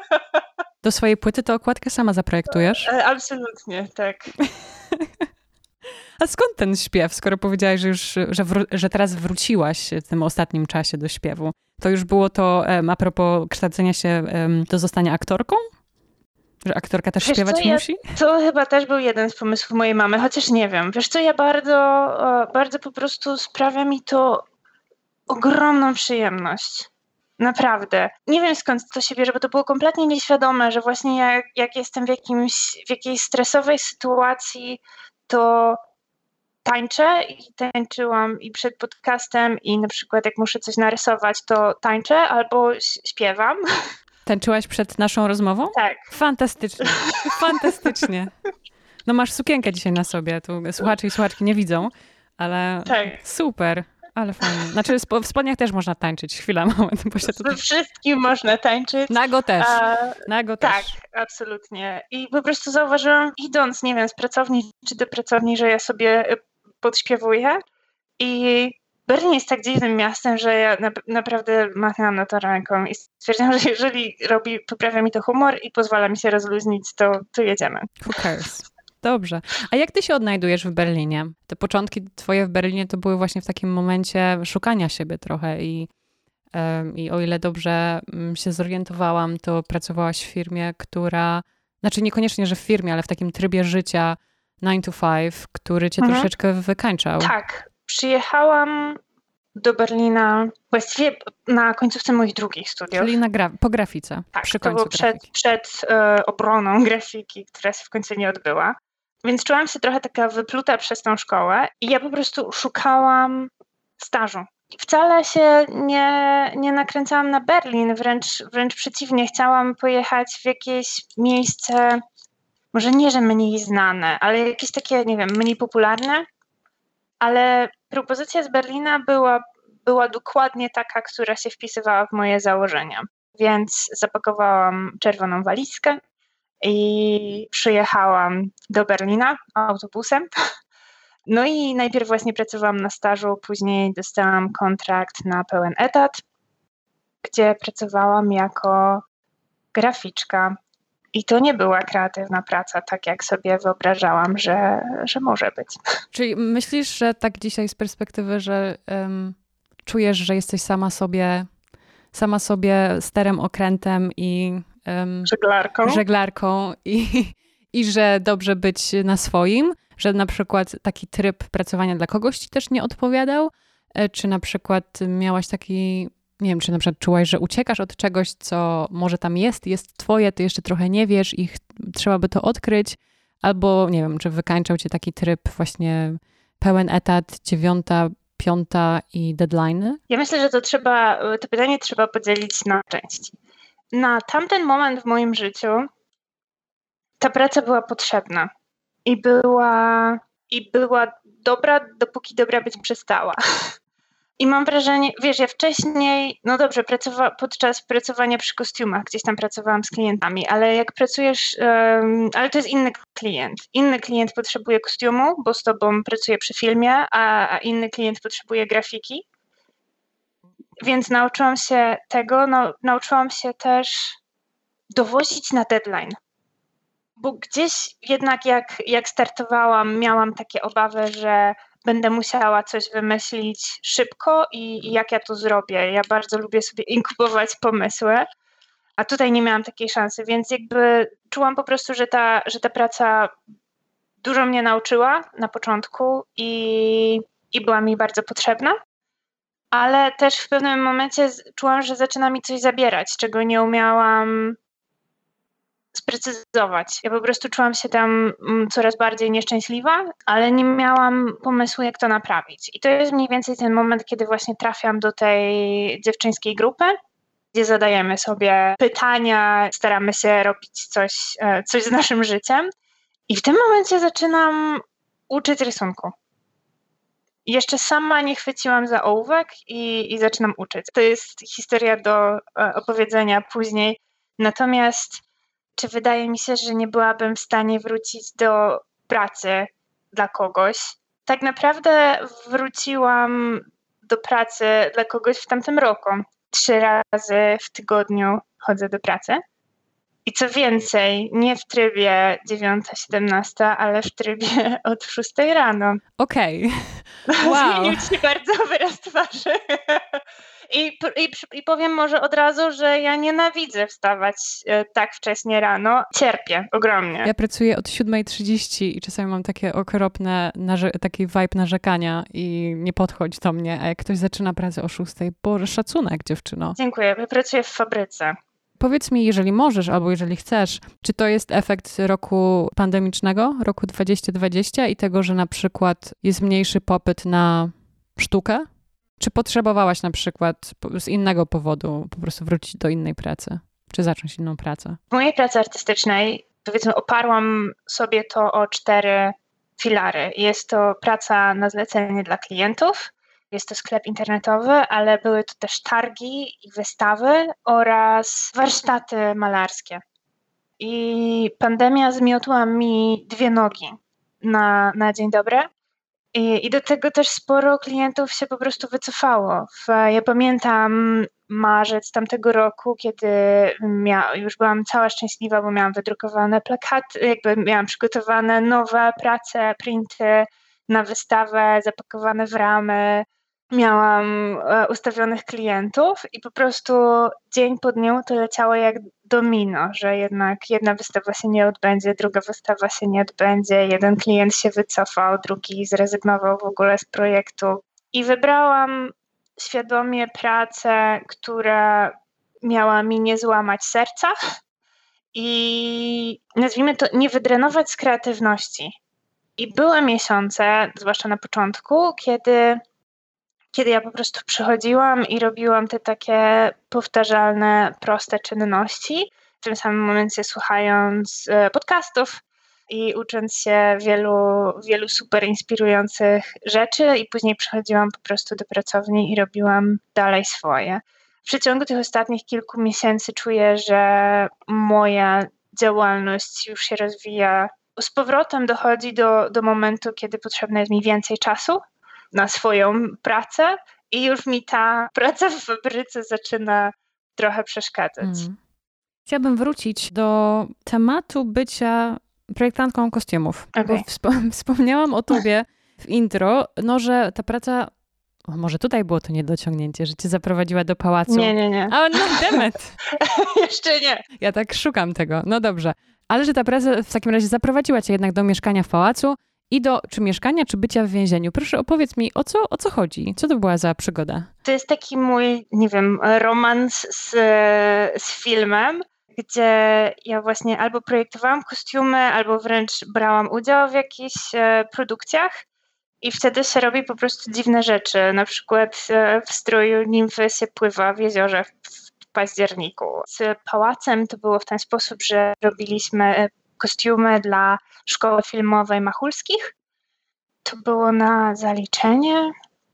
Do swojej płyty to okładkę sama zaprojektujesz? E, absolutnie, tak. A skąd ten śpiew, skoro powiedziałaś, że, już, że, wró- że teraz wróciłaś w tym ostatnim czasie do śpiewu? To już było to um, a propos kształcenia się um, do zostania aktorką? Że aktorka też Wiesz śpiewać co, musi? Ja, to chyba też był jeden z pomysłów mojej mamy, chociaż nie wiem. Wiesz co, ja bardzo, bardzo po prostu sprawia mi to ogromną przyjemność. Naprawdę. Nie wiem skąd to się bierze, bo to było kompletnie nieświadome, że właśnie jak, jak jestem w, jakimś, w jakiejś stresowej sytuacji, to tańczę i tańczyłam i przed podcastem i na przykład jak muszę coś narysować, to tańczę albo śpiewam. Tańczyłaś przed naszą rozmową? Tak. Fantastycznie, fantastycznie. No masz sukienkę dzisiaj na sobie, tu słuchacze i słuchaczki nie widzą, ale tak. super. Ale fajnie. Znaczy w spodniach też można tańczyć. Chwila, moment. Bo się tutaj... wszystkim można tańczyć. Nago też. A, Nago tak, też. absolutnie. I po prostu zauważyłam, idąc, nie wiem, z pracowni czy do pracowni, że ja sobie y, podśpiewuję i Berlin jest tak dziwnym miastem, że ja na, naprawdę machnęłam na to ręką i stwierdziłam, że jeżeli robi, poprawia mi to humor i pozwala mi się rozluźnić, to, to jedziemy. Who cares? Dobrze. A jak ty się odnajdujesz w Berlinie? Te początki twoje w Berlinie to były właśnie w takim momencie szukania siebie trochę i, i o ile dobrze mm, się zorientowałam, to pracowałaś w firmie, która, znaczy niekoniecznie, że w firmie, ale w takim trybie życia 9 to 5, który cię mhm. troszeczkę wykańczał. Tak, przyjechałam do Berlina właściwie na końcówce moich drugich studiów. Czyli na gra po grafice. Tak, przy to było przed, przed e, obroną grafiki, która się w końcu nie odbyła. Więc czułam się trochę taka wypluta przez tą szkołę i ja po prostu szukałam stażu. Wcale się nie, nie nakręcałam na Berlin, wręcz, wręcz przeciwnie, chciałam pojechać w jakieś miejsce, może nie, że mniej znane, ale jakieś takie, nie wiem, mniej popularne, ale propozycja z Berlina była, była dokładnie taka, która się wpisywała w moje założenia. Więc zapakowałam czerwoną walizkę i przyjechałam do Berlina autobusem. No i najpierw właśnie pracowałam na stażu, później dostałam kontrakt na pełen etat, gdzie pracowałam jako graficzka i to nie była kreatywna praca, tak jak sobie wyobrażałam, że, że może być. Czyli myślisz, że tak dzisiaj z perspektywy, że um, czujesz, że jesteś sama sobie, sama sobie sterem, okrętem i um, żeglarką, żeglarką i, i że dobrze być na swoim, że na przykład taki tryb pracowania dla kogoś ci też nie odpowiadał, e, czy na przykład miałaś taki nie wiem, czy na przykład czułaś, że uciekasz od czegoś, co może tam jest, jest twoje, ty jeszcze trochę nie wiesz i trzeba by to odkryć, albo nie wiem, czy wykańczał cię taki tryb właśnie pełen etat, dziewiąta, piąta i deadline? Ja myślę, że to trzeba, to pytanie trzeba podzielić na części. Na tamten moment w moim życiu ta praca była potrzebna i była, i była dobra, dopóki dobra być przestała. I mam wrażenie, wiesz, ja wcześniej, no dobrze, pracowa- podczas pracowania przy kostiumach gdzieś tam pracowałam z klientami, ale jak pracujesz, um, ale to jest inny klient. Inny klient potrzebuje kostiumu, bo z tobą pracuje przy filmie, a, a inny klient potrzebuje grafiki. Więc nauczyłam się tego, no, nauczyłam się też dowozić na deadline. Bo gdzieś jednak jak, jak startowałam, miałam takie obawy, że będę musiała coś wymyślić szybko i, i jak ja to zrobię. Ja bardzo lubię sobie inkubować pomysły, a tutaj nie miałam takiej szansy, więc jakby czułam po prostu, że ta, że ta praca dużo mnie nauczyła na początku i, i była mi bardzo potrzebna. Ale też w pewnym momencie czułam, że zaczyna mi coś zabierać, czego nie umiałam sprecyzować. Ja po prostu czułam się tam mm, coraz bardziej nieszczęśliwa, ale nie miałam pomysłu, jak to naprawić. I to jest mniej więcej ten moment, kiedy właśnie trafiam do tej dziewczyńskiej grupy, gdzie zadajemy sobie pytania, staramy się robić coś, e, coś z naszym życiem. I w tym momencie zaczynam uczyć rysunku. Jeszcze sama nie chwyciłam za ołówek i, i zaczynam uczyć. To jest historia do e, opowiedzenia później. Natomiast czy wydaje mi się, że nie byłabym w stanie wrócić do pracy dla kogoś. Tak naprawdę wróciłam do pracy dla kogoś w tamtym roku. Trzy razy w tygodniu chodzę do pracy. I co więcej, nie w trybie 9-17, ale w trybie od 6 rano. Okej. Okay. Wow. Zmienił się bardzo wyraz twarzy. I, i, I powiem może od razu, że ja nienawidzę wstawać e, tak wcześnie rano. Cierpię ogromnie. Ja pracuję od 7.30 i czasami mam takie okropne, taki vibe narzekania i nie podchodź do mnie. A jak ktoś zaczyna pracę o 6, boże, szacunek dziewczyno. Dziękuję. Ja pracuję w fabryce. Powiedz mi, jeżeli możesz, albo jeżeli chcesz, czy to jest efekt roku pandemicznego, roku 2020 i tego, że na przykład jest mniejszy popyt na sztukę? Czy potrzebowałaś na przykład z innego powodu po prostu wrócić do innej pracy? Czy zacząć inną pracę? W mojej pracy artystycznej, powiedzmy, oparłam sobie to o cztery filary. Jest to praca na zlecenie dla klientów, jest to sklep internetowy, ale były to też targi i wystawy oraz warsztaty malarskie. I pandemia zmiotła mi dwie nogi na, na dzień dobry. I, I, do tego też sporo klientów się po prostu wycofało. Ja pamiętam marzec tamtego roku, kiedy mia, już byłam cała szczęśliwa, bo miałam wydrukowane plakaty, jakby miałam przygotowane nowe prace, printy na wystawę, zapakowane w ramy, miałam e, ustawionych klientów i po prostu dzień po dniu to leciało jak domino, że jednak jedna wystawa się nie odbędzie, druga wystawa się nie odbędzie, jeden klient się wycofał, drugi zrezygnował w ogóle z projektu. I wybrałam świadomie pracę, która miała mi nie złamać serca i nazwijmy to nie wydrenować z kreatywności. I były miesiące, zwłaszcza na początku, kiedy kiedy ja po prostu przychodziłam i robiłam te takie powtarzalne, proste czynności, w tym samym momencie słuchając e, podcastów i ucząc się wielu, wielu super inspirujących rzeczy, i później przychodziłam po prostu do pracowni i robiłam dalej swoje. W przeciągu tych ostatnich kilku miesięcy czuję, że moja działalność już się rozwija. Z powrotem dochodzi do, do momentu, kiedy potrzebne jest mi więcej czasu, na swoją pracę i już mi ta praca w fabryce zaczyna trochę przeszkadzać. Mm. Chciałabym wrócić do tematu bycia projektantką kostiumów. Okay. wspomniałam o tobie w intro, no że ta praca o, może tutaj było to niedociągnięcie, że cię zaprowadziła do pałacu. Nie, nie, nie. A no, demet. Jeszcze nie. Ja tak szukam tego. No dobrze. Ale że ta praca w takim razie zaprowadziła cię jednak do mieszkania w pałacu i do czy mieszkania, czy bycia w więzieniu. Proszę opowiedz mi, o co, o co chodzi? Co to była za przygoda? To jest taki mój, nie wiem, romans z, z filmem, gdzie ja właśnie albo projektowałam kostiumy, albo wręcz brałam udział w jakichś e, produkcjach. I wtedy się robi po prostu dziwne rzeczy. Na przykład e, w stroju nimfy się pływa w jeziorze w październiku. Z pałacem to było w ten sposób, że robiliśmy e, kostiumy dla szkoły filmowej Machulskich. To było na zaliczenie,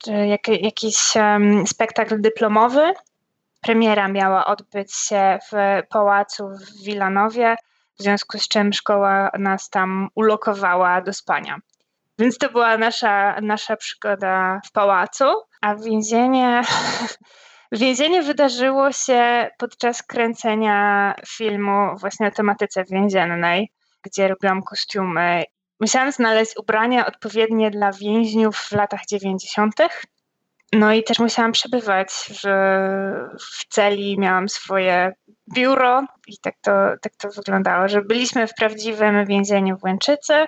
jak, jakiś um, spektakl dyplomowy. Premiera miała odbyć się w pałacu w Wilanowie, w związku z czym szkoła nas tam ulokowała do spania. Więc to była nasza, nasza przygoda w pałacu, a więzienie, więzienie wydarzyło się podczas kręcenia filmu właśnie o tematyce więziennej, gdzie robiłam kostiumy. Musiałam znaleźć ubrania odpowiednie dla więźniów w latach 90. No i też musiałam przebywać w, w celi, miałam swoje biuro i tak to, tak to wyglądało, że byliśmy w prawdziwym więzieniu w Łęczycy,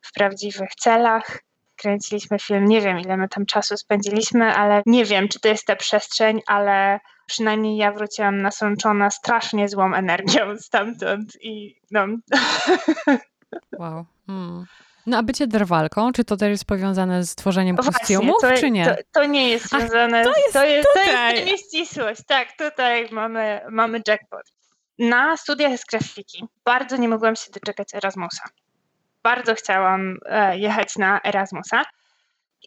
w prawdziwych celach. Kręciliśmy film, nie wiem ile my tam czasu spędziliśmy, ale nie wiem, czy to jest ta przestrzeń, ale przynajmniej ja wróciłam nasączona strasznie złą energią stamtąd i no. Wow. Hmm. No a bycie drwalką, czy to też jest powiązane z tworzeniem kostiumów, to, czy nie? To, to nie jest związane, Ach, to jest, to jest, to jest nieścisłość. Tak, tutaj mamy, mamy jackpot. Na studiach z grafiki bardzo nie mogłam się doczekać Erasmusa bardzo chciałam e, jechać na Erasmusa.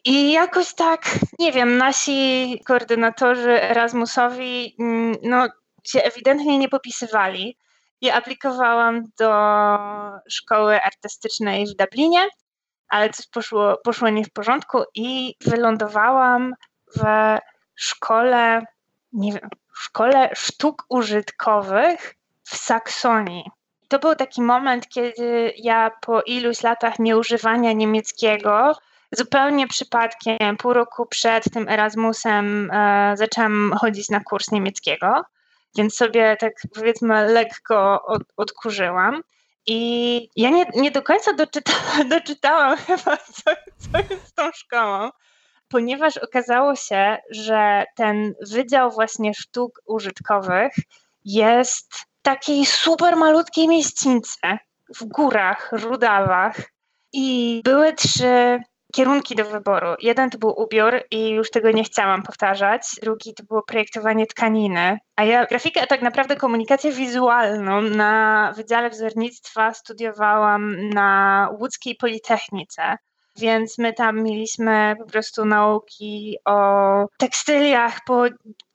I jakoś tak, nie wiem, nasi koordynatorzy Erasmusowi mm, no, się ewidentnie nie popisywali. I aplikowałam do szkoły artystycznej w Dublinie, ale coś poszło, poszło nie w porządku i wylądowałam w szkole, nie wiem, szkole sztuk użytkowych w Saksonii to był taki moment, kiedy ja po iluś latach nieużywania niemieckiego, zupełnie przypadkiem, pół roku przed tym Erasmusem, e, zaczęłam chodzić na kurs niemieckiego, więc sobie tak powiedzmy lekko od, odkurzyłam. I ja nie, nie do końca doczyta, doczytałam chyba, co, co jest z tą szkołą, ponieważ okazało się, że ten Wydział właśnie Sztuk Użytkowych jest takiej super malutkiej mieścińce w górach, Rudawach i były trzy kierunki do wyboru. Jeden to był ubiór i już tego nie chciałam powtarzać. Drugi to było projektowanie tkaniny. A ja grafikę, a tak naprawdę komunikację wizualną na Wydziale Wzornictwa studiowałam na łódzkiej Politechnice. Więc my tam mieliśmy po prostu nauki o tekstyliach po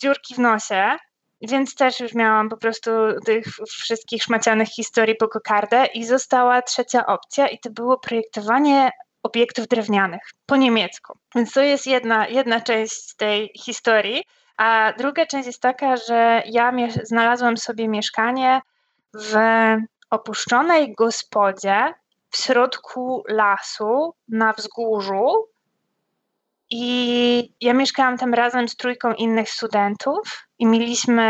dziurki w nosie, więc też już miałam po prostu tych wszystkich szmacianych historii po kokardę i została trzecia opcja i to było projektowanie obiektów drewnianych po niemiecku. Więc to jest jedna, jedna część tej historii. A druga część jest taka, że ja znalazłam sobie mieszkanie w opuszczonej gospodzie w środku lasu na wzgórzu. I ja mieszkałam tam razem z trójką innych studentów i mieliśmy,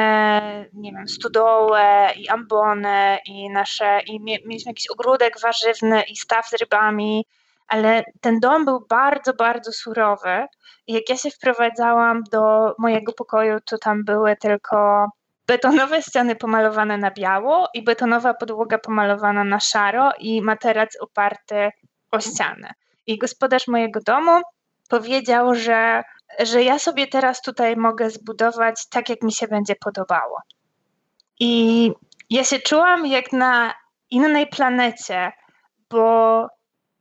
nie wiem, studołę i ambonę i nasze, i mieliśmy jakiś ogródek warzywny i staw z rybami, ale ten dom był bardzo, bardzo surowy i jak ja się wprowadzałam do mojego pokoju, to tam były tylko betonowe ściany pomalowane na biało i betonowa podłoga pomalowana na szaro i materac oparty o ścianę. I gospodarz mojego domu powiedział, że że ja sobie teraz tutaj mogę zbudować tak, jak mi się będzie podobało. I ja się czułam jak na innej planecie, bo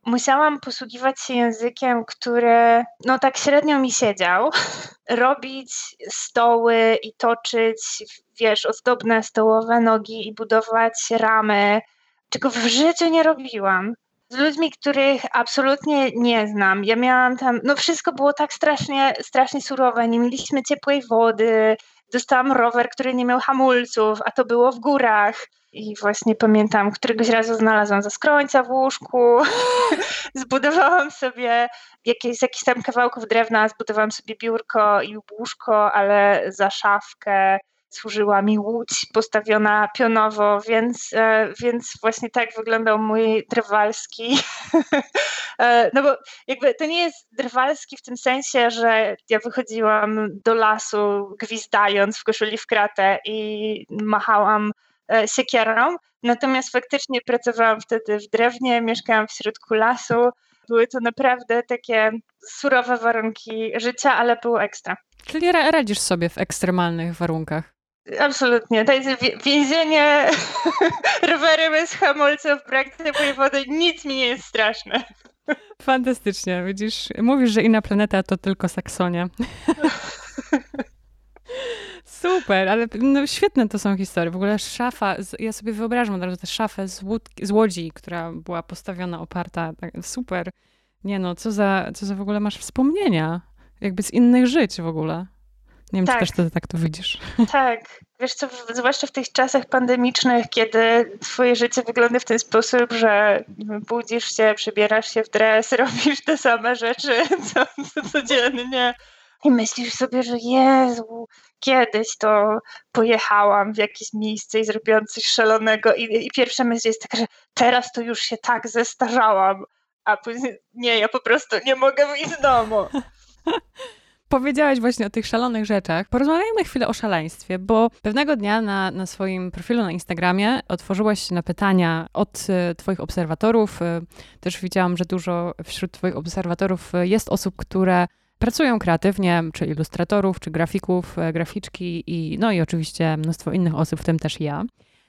musiałam posługiwać się językiem, który no tak średnio mi siedział, robić stoły i toczyć, wiesz, ozdobne stołowe nogi i budować ramy, czego w życiu nie robiłam z ludźmi, których absolutnie nie znam. Ja miałam tam, no wszystko było tak strasznie, strasznie surowe, nie mieliśmy ciepłej wody, dostałam rower, który nie miał hamulców, a to było w górach. I właśnie pamiętam, któregoś razu znalazłam zaskrońca w łóżku, zbudowałam sobie jakieś, z jakichś tam kawałków drewna, zbudowałam sobie biurko i łóżko, ale za szafkę służyła mi łódź postawiona pionowo, więc, e, więc właśnie tak wyglądał mój drwalski. E, no bo jakby to nie jest drwalski w tym sensie, że ja wychodziłam do lasu gwizdając w koszuli w kratę i machałam e, siekierą, natomiast faktycznie pracowałam wtedy w drewnie, mieszkałam w środku lasu, były to naprawdę takie surowe warunki życia, ale było ekstra. Czyli radzisz sobie w ekstremalnych warunkach. Absolutnie. To jest więzienie, rowery bez hamulców, brak ciepłej wody, nic mi nie jest straszne. Fantastycznie. Widzisz, mówisz, że inna planeta to tylko Saksonia. Super, ale no, świetne to są historie. W ogóle szafa, ja sobie wyobrażam od razu tę szafę z, łódki, z łodzi, która była postawiona, oparta. Tak, super. Nie no, co za, co za w ogóle masz wspomnienia? Jakby z innych żyć w ogóle. Nie wiem, tak. czy też ty tak to widzisz. Tak. Wiesz co, zwłaszcza w tych czasach pandemicznych, kiedy twoje życie wygląda w ten sposób, że budzisz się, przebierasz się w dres, robisz te same rzeczy co, co codziennie i myślisz sobie, że Jezu, kiedyś to pojechałam w jakieś miejsce i zrobiłam coś szalonego i, i pierwsza myśl jest taka, że teraz to już się tak zestarzałam, a później nie, ja po prostu nie mogę wyjść z domu. Powiedziałaś właśnie o tych szalonych rzeczach. Porozmawiajmy chwilę o szaleństwie, bo pewnego dnia na, na swoim profilu na Instagramie otworzyłaś na pytania od e, Twoich obserwatorów. E, też widziałam, że dużo wśród Twoich obserwatorów e, jest osób, które pracują kreatywnie, czy ilustratorów, czy grafików, graficzki i no i oczywiście mnóstwo innych osób, w tym też ja.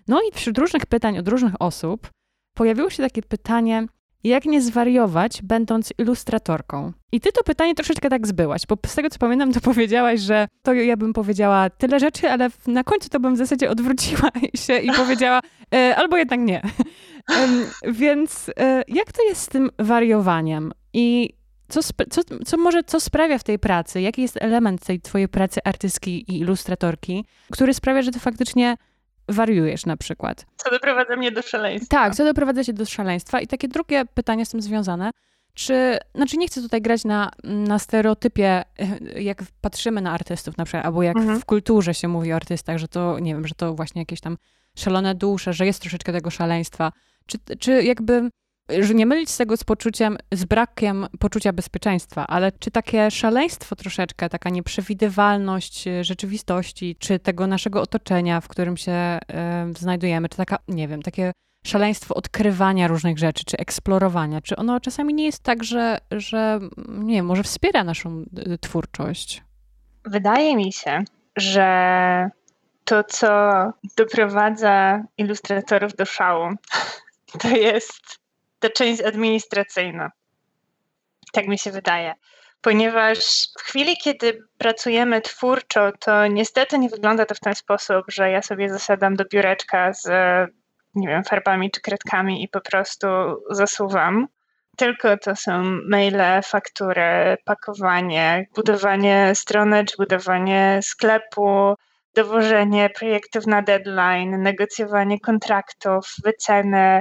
No i wśród różnych pytań od różnych osób pojawiło się takie pytanie, jak nie zwariować, będąc ilustratorką? I ty to pytanie troszeczkę tak zbyłaś, bo z tego co pamiętam, to powiedziałaś, że to ja bym powiedziała tyle rzeczy, ale na końcu to bym w zasadzie odwróciła się i powiedziała e, albo jednak nie. E, więc e, jak to jest z tym wariowaniem? I co, co, co może, co sprawia w tej pracy? Jaki jest element tej twojej pracy artystki i ilustratorki, który sprawia, że ty faktycznie wariujesz na przykład. Co doprowadza mnie do szaleństwa. Tak, co doprowadza się do szaleństwa. I takie drugie pytanie z tym związane. Czy, znaczy nie chcę tutaj grać na, na stereotypie, jak patrzymy na artystów na przykład, albo jak mhm. w kulturze się mówi o artystach, że to, nie wiem, że to właśnie jakieś tam szalone dusze, że jest troszeczkę tego szaleństwa. Czy, czy jakby że nie mylić tego z poczuciem, z brakiem poczucia bezpieczeństwa, ale czy takie szaleństwo troszeczkę, taka nieprzewidywalność e, rzeczywistości, czy tego naszego otoczenia, w którym się y, znajdujemy, czy taka, nie wiem, takie szaleństwo odkrywania różnych rzeczy, czy eksplorowania, czy ono czasami nie jest tak, że, że nie wiem, może wspiera naszą e, twórczość? Wydaje mi się, że to, co doprowadza ilustratorów do szału, to jest ta część administracyjna. Tak mi się wydaje. Ponieważ w chwili, kiedy pracujemy twórczo, to niestety nie wygląda to w ten sposób, że ja sobie zasiadam do biureczka z, nie wiem, farbami czy kredkami i po prostu zasuwam. Tylko to są maile, faktury, pakowanie, budowanie strony czy budowanie sklepu, dowożenie projektów na deadline, negocjowanie kontraktów, wyceny,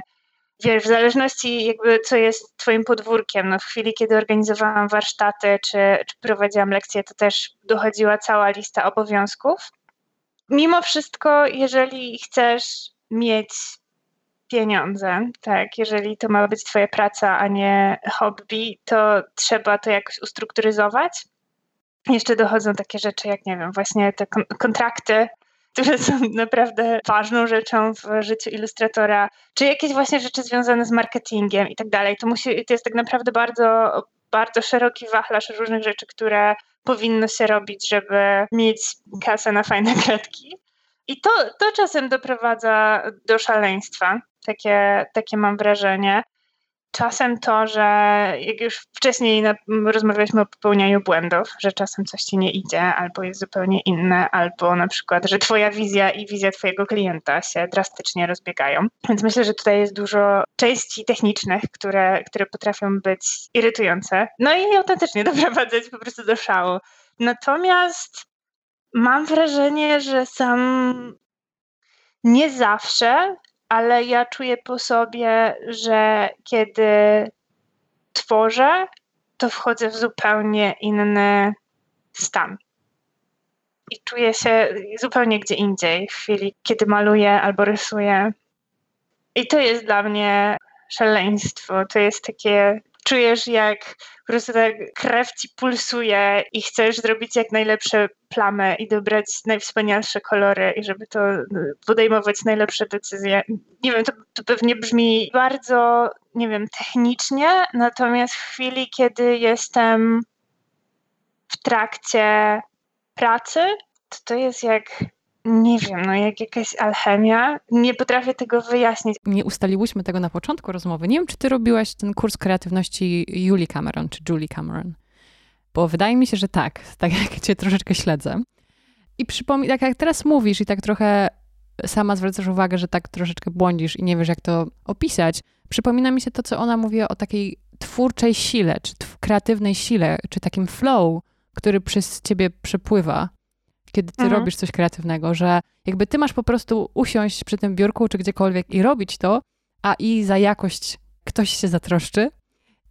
wiesz, w zależności jakby co jest twoim podwórkiem, no w chwili, kiedy organizowałam warsztaty czy, czy prowadziłam lekcje, to też dochodziła cała lista obowiązków. Mimo wszystko, jeżeli chcesz mieć pieniądze, tak, jeżeli to ma być twoja praca, a nie hobby, to trzeba to jakoś ustrukturyzować. Jeszcze dochodzą takie rzeczy jak, nie wiem, właśnie te kontrakty które są naprawdę ważną rzeczą w życiu ilustratora, czy jakieś właśnie rzeczy związane z marketingiem i tak dalej. To, musi, to jest tak naprawdę bardzo, bardzo szeroki wachlarz różnych rzeczy, które powinno się robić, żeby mieć kasę na fajne kredki. I to, to czasem doprowadza do szaleństwa. Takie, takie mam wrażenie czasem to, że jak już wcześniej rozmawialiśmy o popełnianiu błędów, że czasem coś ci nie idzie, albo jest zupełnie inne, albo na przykład, że twoja wizja i wizja twojego klienta się drastycznie rozbiegają. Więc myślę, że tutaj jest dużo części technicznych, które, które potrafią być irytujące, no i autentycznie doprowadzać po prostu do szału. Natomiast mam wrażenie, że sam nie zawsze ale ja czuję po sobie, że kiedy tworzę, to wchodzę w zupełnie inny stan. i czuję się zupełnie gdzie indziej w chwili, kiedy maluję albo rysuję. I to jest dla mnie szaleństwo. To jest takie, czujesz jak po prostu tak krew ci pulsuje i chcesz zrobić jak najlepsze plamy i dobrać najwspanialsze kolory i żeby to podejmować najlepsze decyzje. Nie wiem, to, to pewnie brzmi bardzo, nie wiem, technicznie, natomiast w chwili, kiedy jestem w trakcie pracy, to to jest jak nie wiem, no jak jakaś alchemia. Nie potrafię tego wyjaśnić. Nie ustaliłyśmy tego na początku rozmowy. Nie wiem, czy ty robiłaś ten kurs kreatywności Julie Cameron, czy Julie Cameron. Bo wydaje mi się, że tak, tak jak cię troszeczkę śledzę. I przypomnij, tak jak teraz mówisz i tak trochę sama zwracasz uwagę, że tak troszeczkę błądzisz i nie wiesz, jak to opisać, przypomina mi się to, co ona mówi o takiej twórczej sile, czy kreatywnej sile, czy takim flow, który przez ciebie przepływa kiedy ty mhm. robisz coś kreatywnego, że jakby ty masz po prostu usiąść przy tym biurku czy gdziekolwiek i robić to, a i za jakość ktoś się zatroszczy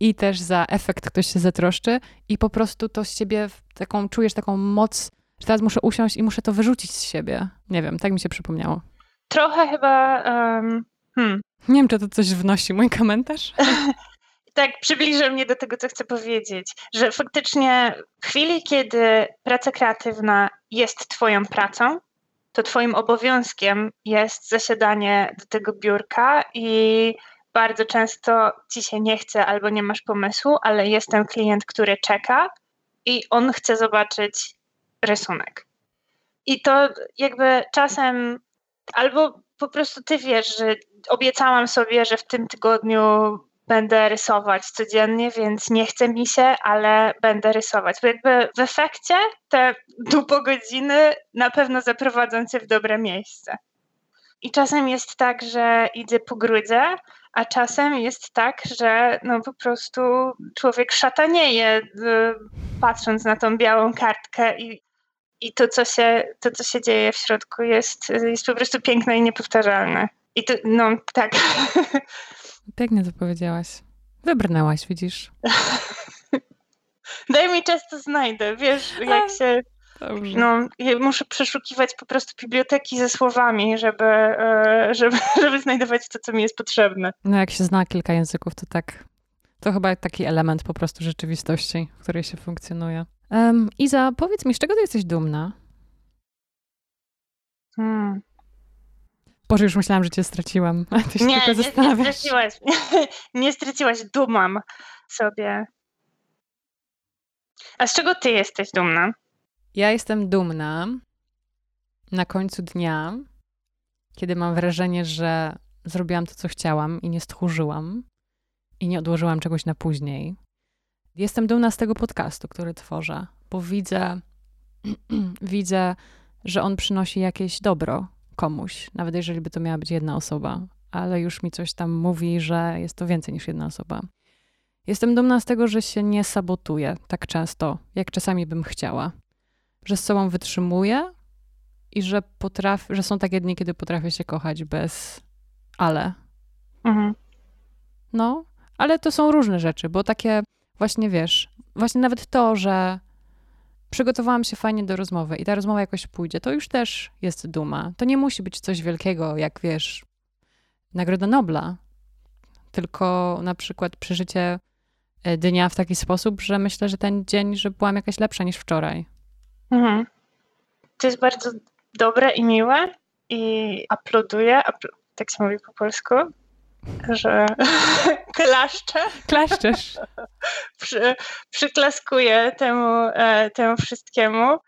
i też za efekt ktoś się zatroszczy i po prostu to z ciebie taką, czujesz taką moc, że teraz muszę usiąść i muszę to wyrzucić z siebie. Nie wiem, tak mi się przypomniało. Trochę chyba... Um, hmm. Nie wiem, czy to coś wnosi mój komentarz. tak przybliża mnie do tego, co chcę powiedzieć, że faktycznie w chwili, kiedy praca kreatywna jest Twoją pracą, to Twoim obowiązkiem jest zasiadanie do tego biurka i bardzo często ci się nie chce albo nie masz pomysłu, ale jest ten klient, który czeka i on chce zobaczyć rysunek. I to jakby czasem albo po prostu ty wiesz, że obiecałam sobie, że w tym tygodniu będę rysować codziennie, więc nie chce mi się, ale będę rysować. Bo jakby w efekcie te dupo godziny na pewno zaprowadzą cię w dobre miejsce. I czasem jest tak, że idę po grudzie, a czasem jest tak, że no po prostu człowiek szatanieje, y, patrząc na tą białą kartkę i, i to, co się, to, co się dzieje w środku jest, jest po prostu piękne i niepowtarzalne. I to, no tak. Pięknie to powiedziałaś. Wybrnęłaś, widzisz. Daj mi czas, to znajdę. Wiesz, jak się... Dobrze. No, muszę przeszukiwać po prostu biblioteki ze słowami, żeby, e, żeby, żeby znajdować to, co mi jest potrzebne. No, jak się zna kilka języków, to tak. To chyba taki element po prostu rzeczywistości, w której się funkcjonuje. Um, Iza, powiedz mi, z czego ty jesteś dumna? Hmm. Boże, już myślałam, że cię straciłam. Ty się nie, tylko zastanawiasz. Nie, nie straciłaś. nie straciłaś. Dumam sobie. A z czego ty jesteś dumna? Ja jestem dumna na końcu dnia, kiedy mam wrażenie, że zrobiłam to, co chciałam i nie stchórzyłam i nie odłożyłam czegoś na później. Jestem dumna z tego podcastu, który tworzę, bo widzę, widzę, że on przynosi jakieś dobro komuś, nawet jeżeli by to miała być jedna osoba, ale już mi coś tam mówi, że jest to więcej niż jedna osoba. Jestem dumna z tego, że się nie sabotuję tak często, jak czasami bym chciała. Że z sobą wytrzymuję i że potrafię, że są takie dni, kiedy potrafię się kochać bez ale. Mhm. No, ale to są różne rzeczy, bo takie właśnie wiesz, właśnie nawet to, że przygotowałam się fajnie do rozmowy i ta rozmowa jakoś pójdzie, to już też jest duma. To nie musi być coś wielkiego, jak wiesz, Nagroda Nobla, tylko na przykład przeżycie e, dnia w taki sposób, że myślę, że ten dzień, że byłam jakaś lepsza niż wczoraj. Mhm. To jest bardzo dobre i miłe i aploduję, apl tak się mówi po polsku, że klaszczę. Klaszczesz. Przy, przyklaskuję temu, e, temu wszystkiemu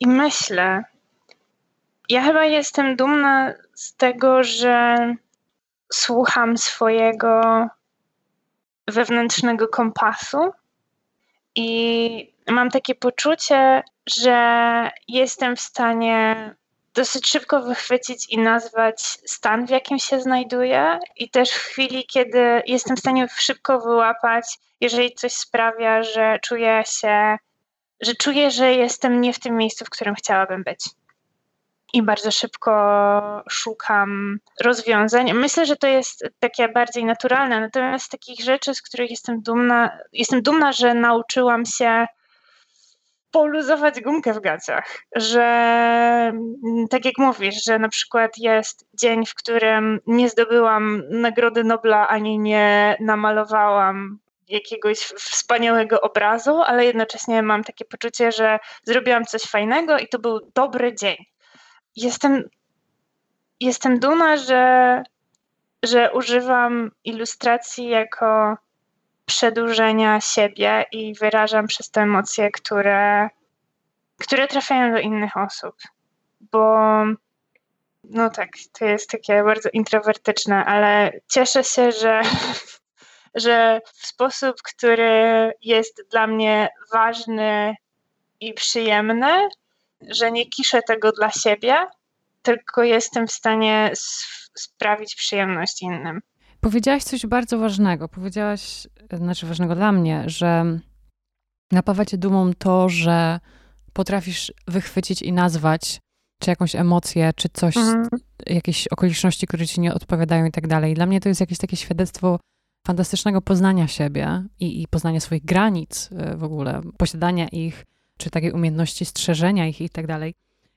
i myślę, ja chyba jestem dumna z tego, że słucham swojego wewnętrznego kompasu i mam takie poczucie, że jestem w stanie dosyć szybko wychwycić i nazwać stan, w jakim się znajduję, i też w chwili, kiedy jestem w stanie szybko wyłapać, jeżeli coś sprawia, że czuję się, że czuję, że jestem nie w tym miejscu, w którym chciałabym być. I bardzo szybko szukam rozwiązań. Myślę, że to jest takie bardziej naturalne, natomiast takich rzeczy, z których jestem dumna, jestem dumna, że nauczyłam się poluzować gumkę w gaciach, że mm, tak jak mówisz, że na przykład jest dzień, w którym nie zdobyłam Nagrody Nobla ani nie namalowałam jakiegoś wspaniałego obrazu, ale jednocześnie mam takie poczucie, że zrobiłam coś fajnego i to był dobry dzień. Jestem, jestem dumna, że, że używam ilustracji jako przedłużenia siebie i wyrażam przez te emocje, które, które trafiają do innych osób. Bo no tak, to jest takie bardzo introwertyczne, ale cieszę się, że, że w sposób, który jest dla mnie ważny i przyjemny, że nie kiszę tego dla siebie, tylko jestem w stanie sprawić przyjemność innym. Powiedziałaś coś bardzo ważnego. Powiedziałaś, znaczy ważnego dla mnie, że napawa cię dumą to, że potrafisz wychwycić i nazwać czy jakąś emocję, czy coś, mhm. jakieś okoliczności, które ci nie odpowiadają i tak dalej. Dla mnie to jest jakieś takie świadectwo fantastycznego poznania siebie i, i poznania swoich granic e, w ogóle, posiadania ich, czy takiej umiejętności strzeżenia ich i tak dalej.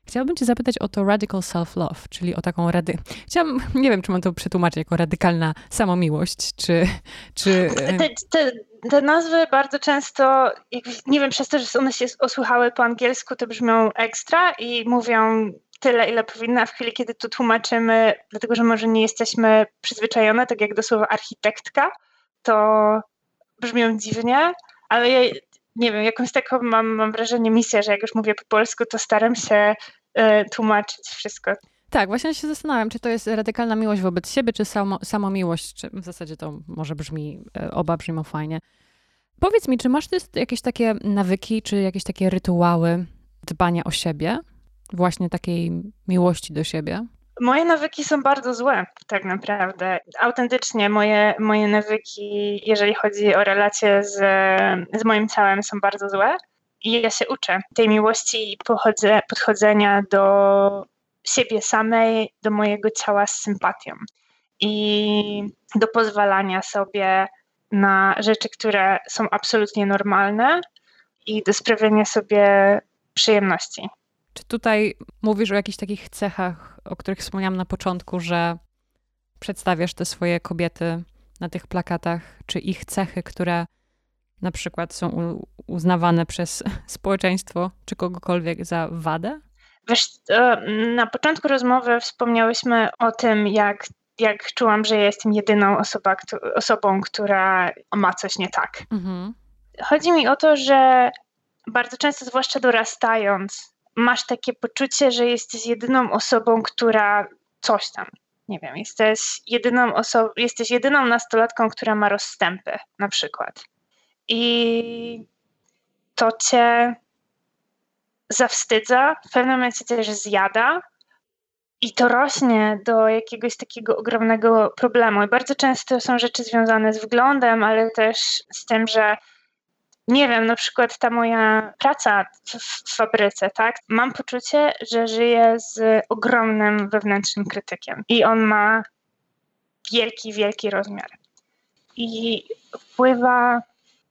Chciałabym cię zapytać o to radical self-love, czyli o taką rady... Chciałam, nie wiem, czy mam to przetłumaczyć jako radykalna samomiłość, czy... czy... Te, te, te nazwy bardzo często, nie wiem, przez to, że one się osłuchały po angielsku, to brzmią ekstra i mówią tyle, ile powinna w chwili, kiedy to tłumaczymy, dlatego że może nie jesteśmy przyzwyczajone, tak jak do słowa architektka, to brzmią dziwnie, ale ja nie wiem, jakąś taką mam, mam wrażenie misję, że jak już mówię po polsku, to staram się tłumaczyć wszystko. Tak, właśnie się zastanawiam, czy to jest radykalna miłość wobec siebie, czy samo, samomiłość, czy w zasadzie to może brzmi, e, oba brzmią fajnie. Powiedz mi, czy masz jakieś takie nawyki, czy jakieś takie rytuały dbania o siebie? Właśnie takiej miłości do siebie? Moje nawyki są bardzo złe, tak naprawdę. Autentycznie moje, moje nawyki, jeżeli chodzi o relacje z, z moim ciałem, są bardzo złe. I ja się uczę tej miłości i podchodzenia do siebie samej, do mojego ciała z sympatią. I do pozwalania sobie na rzeczy, które są absolutnie normalne i do sprawiania sobie przyjemności. Czy tutaj mówisz o jakichś takich cechach, o których wspomniałam na początku, że przedstawiasz te swoje kobiety na tych plakatach, czy ich cechy, które na przykład są uznawane przez społeczeństwo czy kogokolwiek za wadę? Wiesz, na początku rozmowy wspomniałyśmy o tym, jak, jak czułam, że jestem jedyną osoba, osobą, która ma coś nie tak. Mhm. Chodzi mi o to, że bardzo często, zwłaszcza dorastając, masz takie poczucie, że jesteś jedyną osobą, która coś tam, nie wiem, jesteś jedyną osobą, jesteś jedyną nastolatką, która ma rozstępy, na przykład. I to cię zawstydza, w pewnym momencie też zjada i to rośnie do jakiegoś takiego ogromnego problemu. I bardzo często są rzeczy związane z wyglądem, ale też z tym, że nie wiem, na przykład ta moja praca w, fabryce, tak? Mam poczucie, że żyję z ogromnym wewnętrznym krytykiem i on ma wielki, wielki rozmiar. I wpływa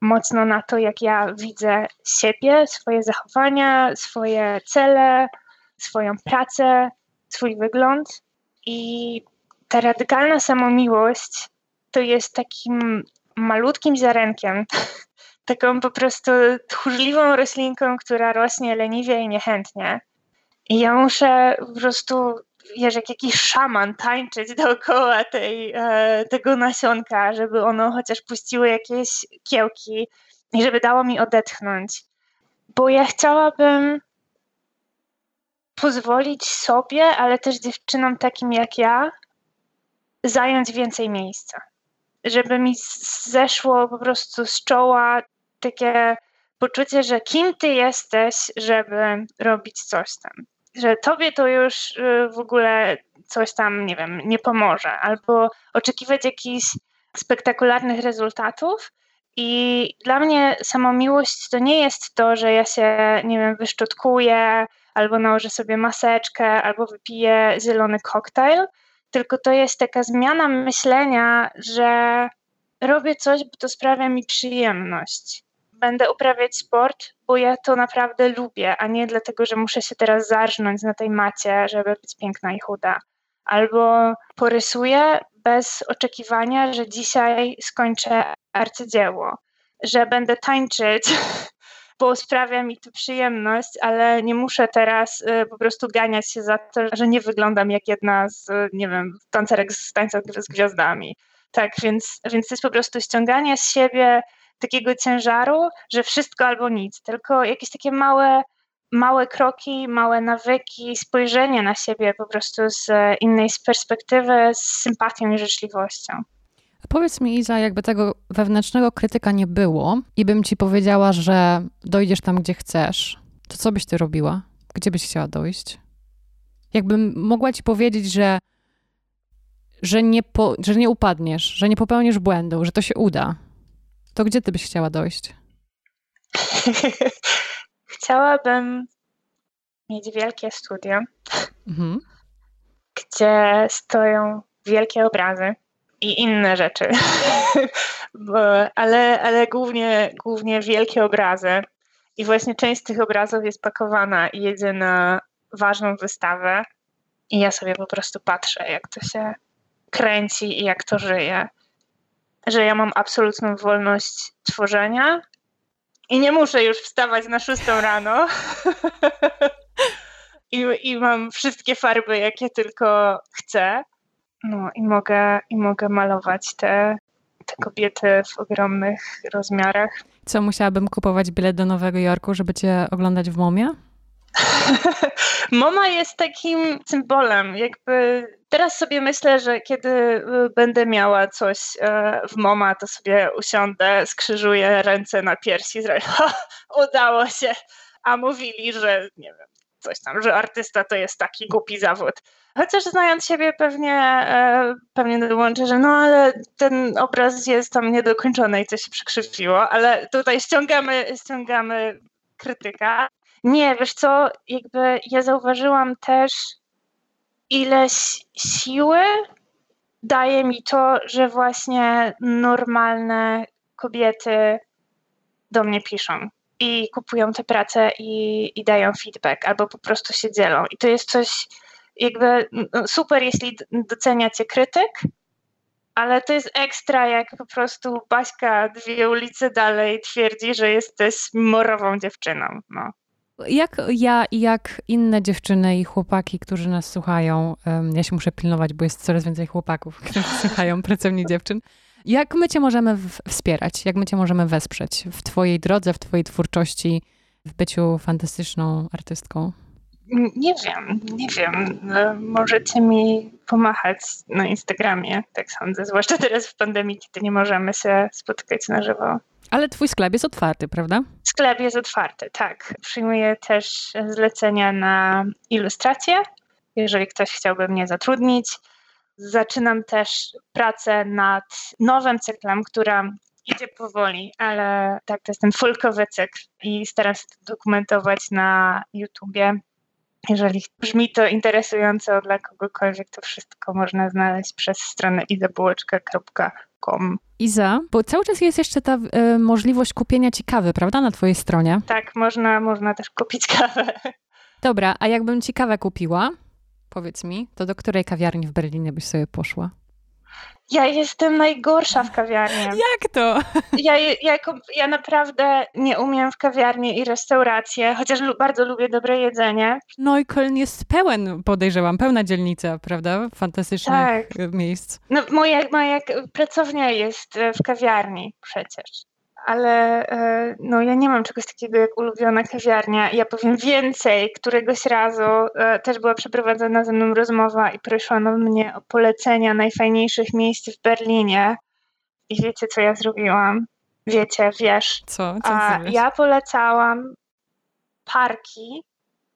mocno na to, jak ja widzę siebie, swoje zachowania, swoje cele, swoją pracę, swój wygląd. I ta radykalna samomiłość to jest takim malutkim ziarenkiem taką po prostu tchórzliwą roślinką, która rośnie leniwie i niechętnie. I ja muszę po prostu, wiesz, jak jakiś szaman tańczyć dookoła tej, e, tego nasionka, żeby ono chociaż puściło jakieś kiełki i żeby dało mi odetchnąć. Bo ja chciałabym pozwolić sobie, ale też dziewczynom takim jak ja, zająć więcej miejsca. Żeby mi zeszło po prostu z czoła takie poczucie, że kim ty jesteś, żeby robić coś tam. Że tobie to już y, w ogóle coś tam, nie wiem, nie pomoże, albo oczekiwać jakichś spektakularnych rezultatów. I dla mnie samomiłość to nie jest to, że ja się, nie wiem, wyszczotkuję, albo nałożę sobie maseczkę, albo wypiję zielony koktajl, tylko to jest taka zmiana myślenia, że robię coś, bo to sprawia mi przyjemność będę uprawiać sport, bo ja to naprawdę lubię, a nie dlatego, że muszę się teraz zarżnąć na tej macie, żeby być piękna i chuda. Albo porysuję bez oczekiwania, że dzisiaj skończę arcydzieło, że będę tańczyć, bo sprawia mi to przyjemność, ale nie muszę teraz y, po prostu ganiać się za to, że nie wyglądam jak jedna z, nie wiem, tancerek z tańca z gwiazdami. Tak, więc, więc to jest po prostu ściąganie z siebie takiego ciężaru, że wszystko albo nic, tylko jakieś takie małe, małe kroki, małe nawyki, spojrzenie na siebie po prostu z innej perspektywy, z sympatią i życzliwością. Powiedz mi, Iza, jakby tego wewnętrznego krytyka nie było i bym ci powiedziała, że dojdziesz tam, gdzie chcesz, to co byś ty robiła? Gdzie byś chciała dojść? Jakbym mogła ci powiedzieć, że, że, nie, po, że nie upadniesz, że nie popełnisz błędu, że to się uda, to gdzie ty byś chciała dojść? Chciałabym mieć wielkie studio, mhm. gdzie stoją wielkie obrazy i inne rzeczy, ale, ale głównie, głównie wielkie obrazy. I właśnie część z tych obrazów jest pakowana i jedzie na ważną wystawę. I ja sobie po prostu patrzę, jak to się kręci i jak to żyje że ja mam absolutną wolność tworzenia i nie muszę już wstawać na szóstą rano. I, I mam wszystkie farby, jakie tylko chcę. No i mogę, i mogę malować te, te kobiety w ogromnych rozmiarach. Co, musiałabym kupować bilet do Nowego Jorku, żeby cię oglądać w Momie? Moma jest takim symbolem, jakby teraz sobie myślę, że kiedy y, będę miała coś e, w Moma, to sobie usiądę, skrzyżuję ręce na piersi, zrobię, udało się, a mówili, że nie wiem, coś tam, że artysta to jest taki głupi zawód. Chociaż znając siebie pewnie, e, pewnie dołączę, że no ale ten obraz jest tam niedokończony i coś się przekrzywiło, ale tutaj ściągamy, ściągamy krytyka. Nie, wiesz co, jakby ja zauważyłam też ileś siły daje mi to, że właśnie normalne kobiety do mnie piszą i kupują te prace i, i dają feedback, albo po prostu się dzielą. I to jest coś jakby no, super, jeśli docenia cię krytyk, ale to jest ekstra, jak po prostu Baśka dwie ulice dalej twierdzi, że jesteś morową dziewczyną. No. Jak ja i jak inne dziewczyny i chłopaki, którzy nas słuchają, ja się muszę pilnować, bo jest coraz więcej chłopaków, którzy słuchają pracowni dziewczyn. Jak my Cię możemy wspierać? Jak my Cię możemy wesprzeć w Twojej drodze, w Twojej twórczości, w byciu fantastyczną artystką? Nie wiem, nie wiem. No, możecie mi pomachać na Instagramie, tak sądzę, zwłaszcza teraz w pandemii, kiedy nie możemy się spotykać na żywo. Ale twój sklep jest otwarty, prawda? Sklep jest otwarty, tak. Przyjmuję też zlecenia na ilustrację, jeżeli ktoś chciałby mnie zatrudnić. Zaczynam też pracę nad nowym cyklem, która idzie powoli, ale tak, to jest ten folkowy cykl i staram się to dokumentować na YouTubie. Jeżeli brzmi to interesująco dla kogokolwiek, to wszystko można znaleźć przez stronę izabułeczka.com. Iza, bo cały czas jest jeszcze ta y, możliwość kupienia ci kawy, prawda, na twojej stronie? Tak, można, można też kupić kawę. Dobra, a jakbym ci kawę kupiła, powiedz mi, to do której kawiarni w Berlinie byś sobie poszła? Ja jestem najgorsza w kawiarni. Jak to? Ja, ja, ja naprawdę nie umiem w kawiarni i restauracje, chociaż bardzo lubię dobre jedzenie. No i Köln jest pełen, podejrzewam, pełna dzielnica, prawda? Fantastycznych tak. miejsc. No, moja, moja pracownia jest e, w kawiarni przecież ale e, no, ja nie mam czegoś takiego jak ulubiona kawiarnia. Ja powiem więcej. Któregoś razu e, też była przeprowadzona ze mną rozmowa i proszono mnie o polecenia najfajniejszych miejsc w Berlinie. I wiecie, co ja zrobiłam? Wiecie, wiesz. Co? co A ja polecałam parki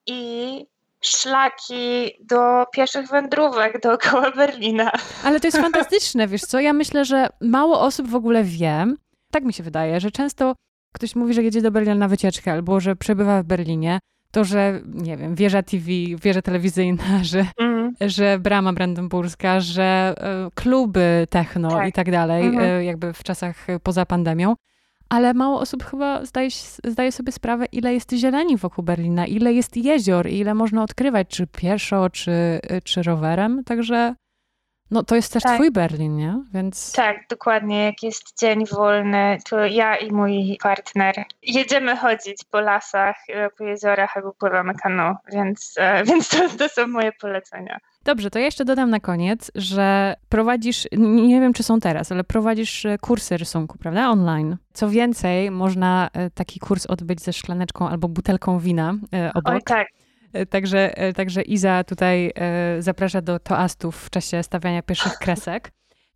i szlaki do pieszych wędrówek dookoła Berlina. Ale to jest fantastyczne, wiesz co? Ja myślę, że mało osób w ogóle wie, tak mi się wydaje, że często ktoś mówi, że jedzie do Berlina na wycieczkę albo że przebywa w Berlinie, to że, nie wiem, wieża TV, wieża telewizyjna, że, mm. że brama brandenburska, że y, kluby techno tak. i tak dalej, mm -hmm. y, jakby w czasach poza pandemią. ale mało osób chyba zdaje, zdaje sobie sprawę, ile jest zieleni wokół Berlina, ile jest jezior, ile można odkrywać, czy pieszo, czy, czy rowerem. Także no to jest też tak. twój Berlin, nie? Więc... Tak, dokładnie. Jak jest dzień wolny, to ja i mój partner jedziemy chodzić po lasach, e, po jeziorach albo pływamy kanu, więc, e, więc to, to są moje polecenia. Dobrze, to ja jeszcze dodam na koniec, że prowadzisz, nie wiem czy są teraz, ale prowadzisz e, kursy rysunku, prawda? Online. Co więcej, można taki kurs odbyć ze szklaneczką albo butelką wina obok. Oj, tak. E, także, e, także Iza tutaj e, zaprasza do toastów w czasie stawiania pierwszych kresek.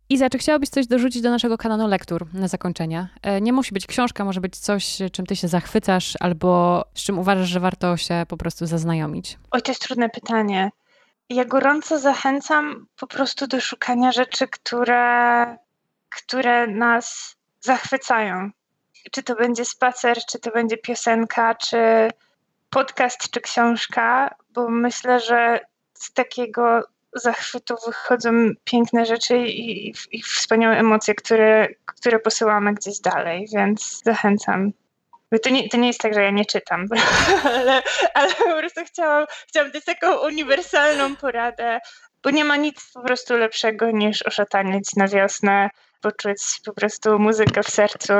Iza, czy chciałabyś coś dorzucić do naszego kanonu lektur na zakończenie? Nie musi być książka, może być coś, czym ty się zachwycasz, albo z czym uważasz, że warto się po prostu zaznajomić. Oj, to jest trudne pytanie. Ja gorąco zachęcam po prostu do szukania rzeczy, które, które nas zachwycają. Czy to będzie spacer, czy to będzie piosenka, czy podcast czy książka, bo myślę, że z takiego zachwytu wychodzą piękne rzeczy i, i wspaniałe emocje, które, które posyłamy gdzieś dalej, więc zachęcam. To nie, to nie jest tak, że ja nie czytam, ale, ale po prostu chciałam, chciałam dać taką uniwersalną poradę, bo nie ma nic po prostu lepszego niż oszatanieć na wiosnę, poczuć po prostu muzykę w sercu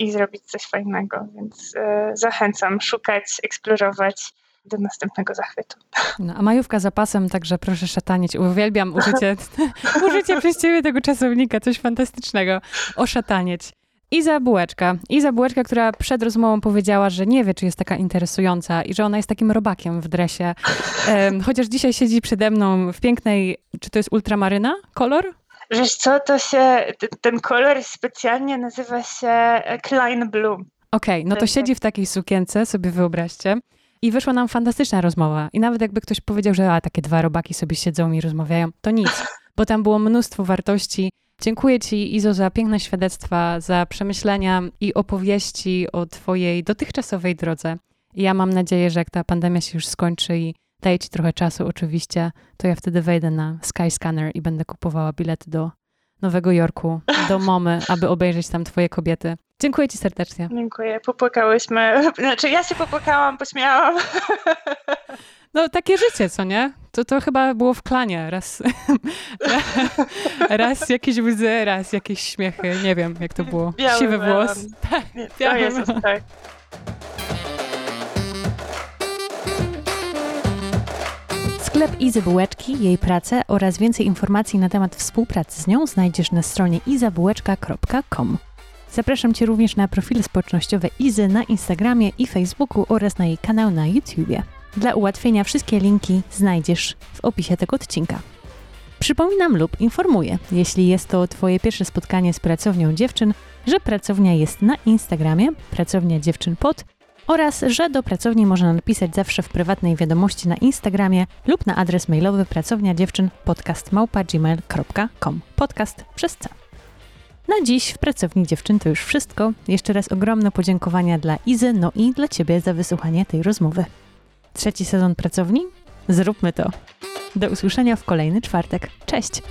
i zrobić coś fajnego. Więc e, zachęcam szukać, eksplorować do następnego zachwytu. No, a majówka za pasem, także proszę szatanieć. Uwielbiam użycie, użycie przez ciebie tego czasownika, coś fantastycznego. Oszatanieć. Iza Bułeczka. Iza Bułeczka, która przed rozmową powiedziała, że nie wie, czy jest taka interesująca i że ona jest takim robakiem w dresie. Chociaż dzisiaj siedzi przede mną w pięknej, czy to jest ultramaryna kolor? Wiesz co, to się, ten kolor specjalnie nazywa się Klein Blue. Okej, okay, no to siedzi w takiej sukience, sobie wyobraźcie. I wyszła nam fantastyczna rozmowa. I nawet jakby ktoś powiedział, że a, takie dwa robaki sobie siedzą i rozmawiają, to nic, bo tam było mnóstwo wartości. Dziękuję Ci, Izo, za piękne świadectwa, za przemyślenia i opowieści o Twojej dotychczasowej drodze. I ja mam nadzieję, że jak ta pandemia się już skończy i daję ci trochę czasu oczywiście, to ja wtedy wejdę na Skyscanner i będę kupowała bilety do Nowego Jorku, do Momy, aby obejrzeć tam twoje kobiety. Dziękuję ci serdecznie. Dziękuję. Popłakałyśmy. Znaczy ja się popłakałam, pośmiałam. No takie życie, co nie? To, to chyba było w klanie. Raz, raz jakieś łzy, raz jakieś śmiechy. Nie wiem, jak to było. Biały Siwy włos. Tak, Jezus, tak. Sklep Izy Bułeczki, jej pracę oraz więcej informacji na temat współpracy z nią znajdziesz na stronie izabułeczka.com. Zapraszam Cię również na profile społecznościowe Izy na Instagramie i Facebooku oraz na jej kanał na YouTubie. Dla ułatwienia wszystkie linki znajdziesz w opisie tego odcinka. Przypominam lub informuję, jeśli jest to Twoje pierwsze spotkanie z pracownią dziewczyn, że pracownia jest na Instagramie, pracownia dziewczyn pod oraz że do pracowni można napisać zawsze w prywatnej wiadomości na Instagramie lub na adres mailowy pracownia dziewczyn podcastmałpa.gmail.com podcast przez C. Na dziś w Pracowni Dziewczyn to już wszystko. Jeszcze raz ogromne podziękowania dla Izy, no i dla Ciebie za wysłuchanie tej rozmowy. Trzeci sezon Pracowni? Zróbmy to. Do usłyszenia w kolejny czwartek. Cześć!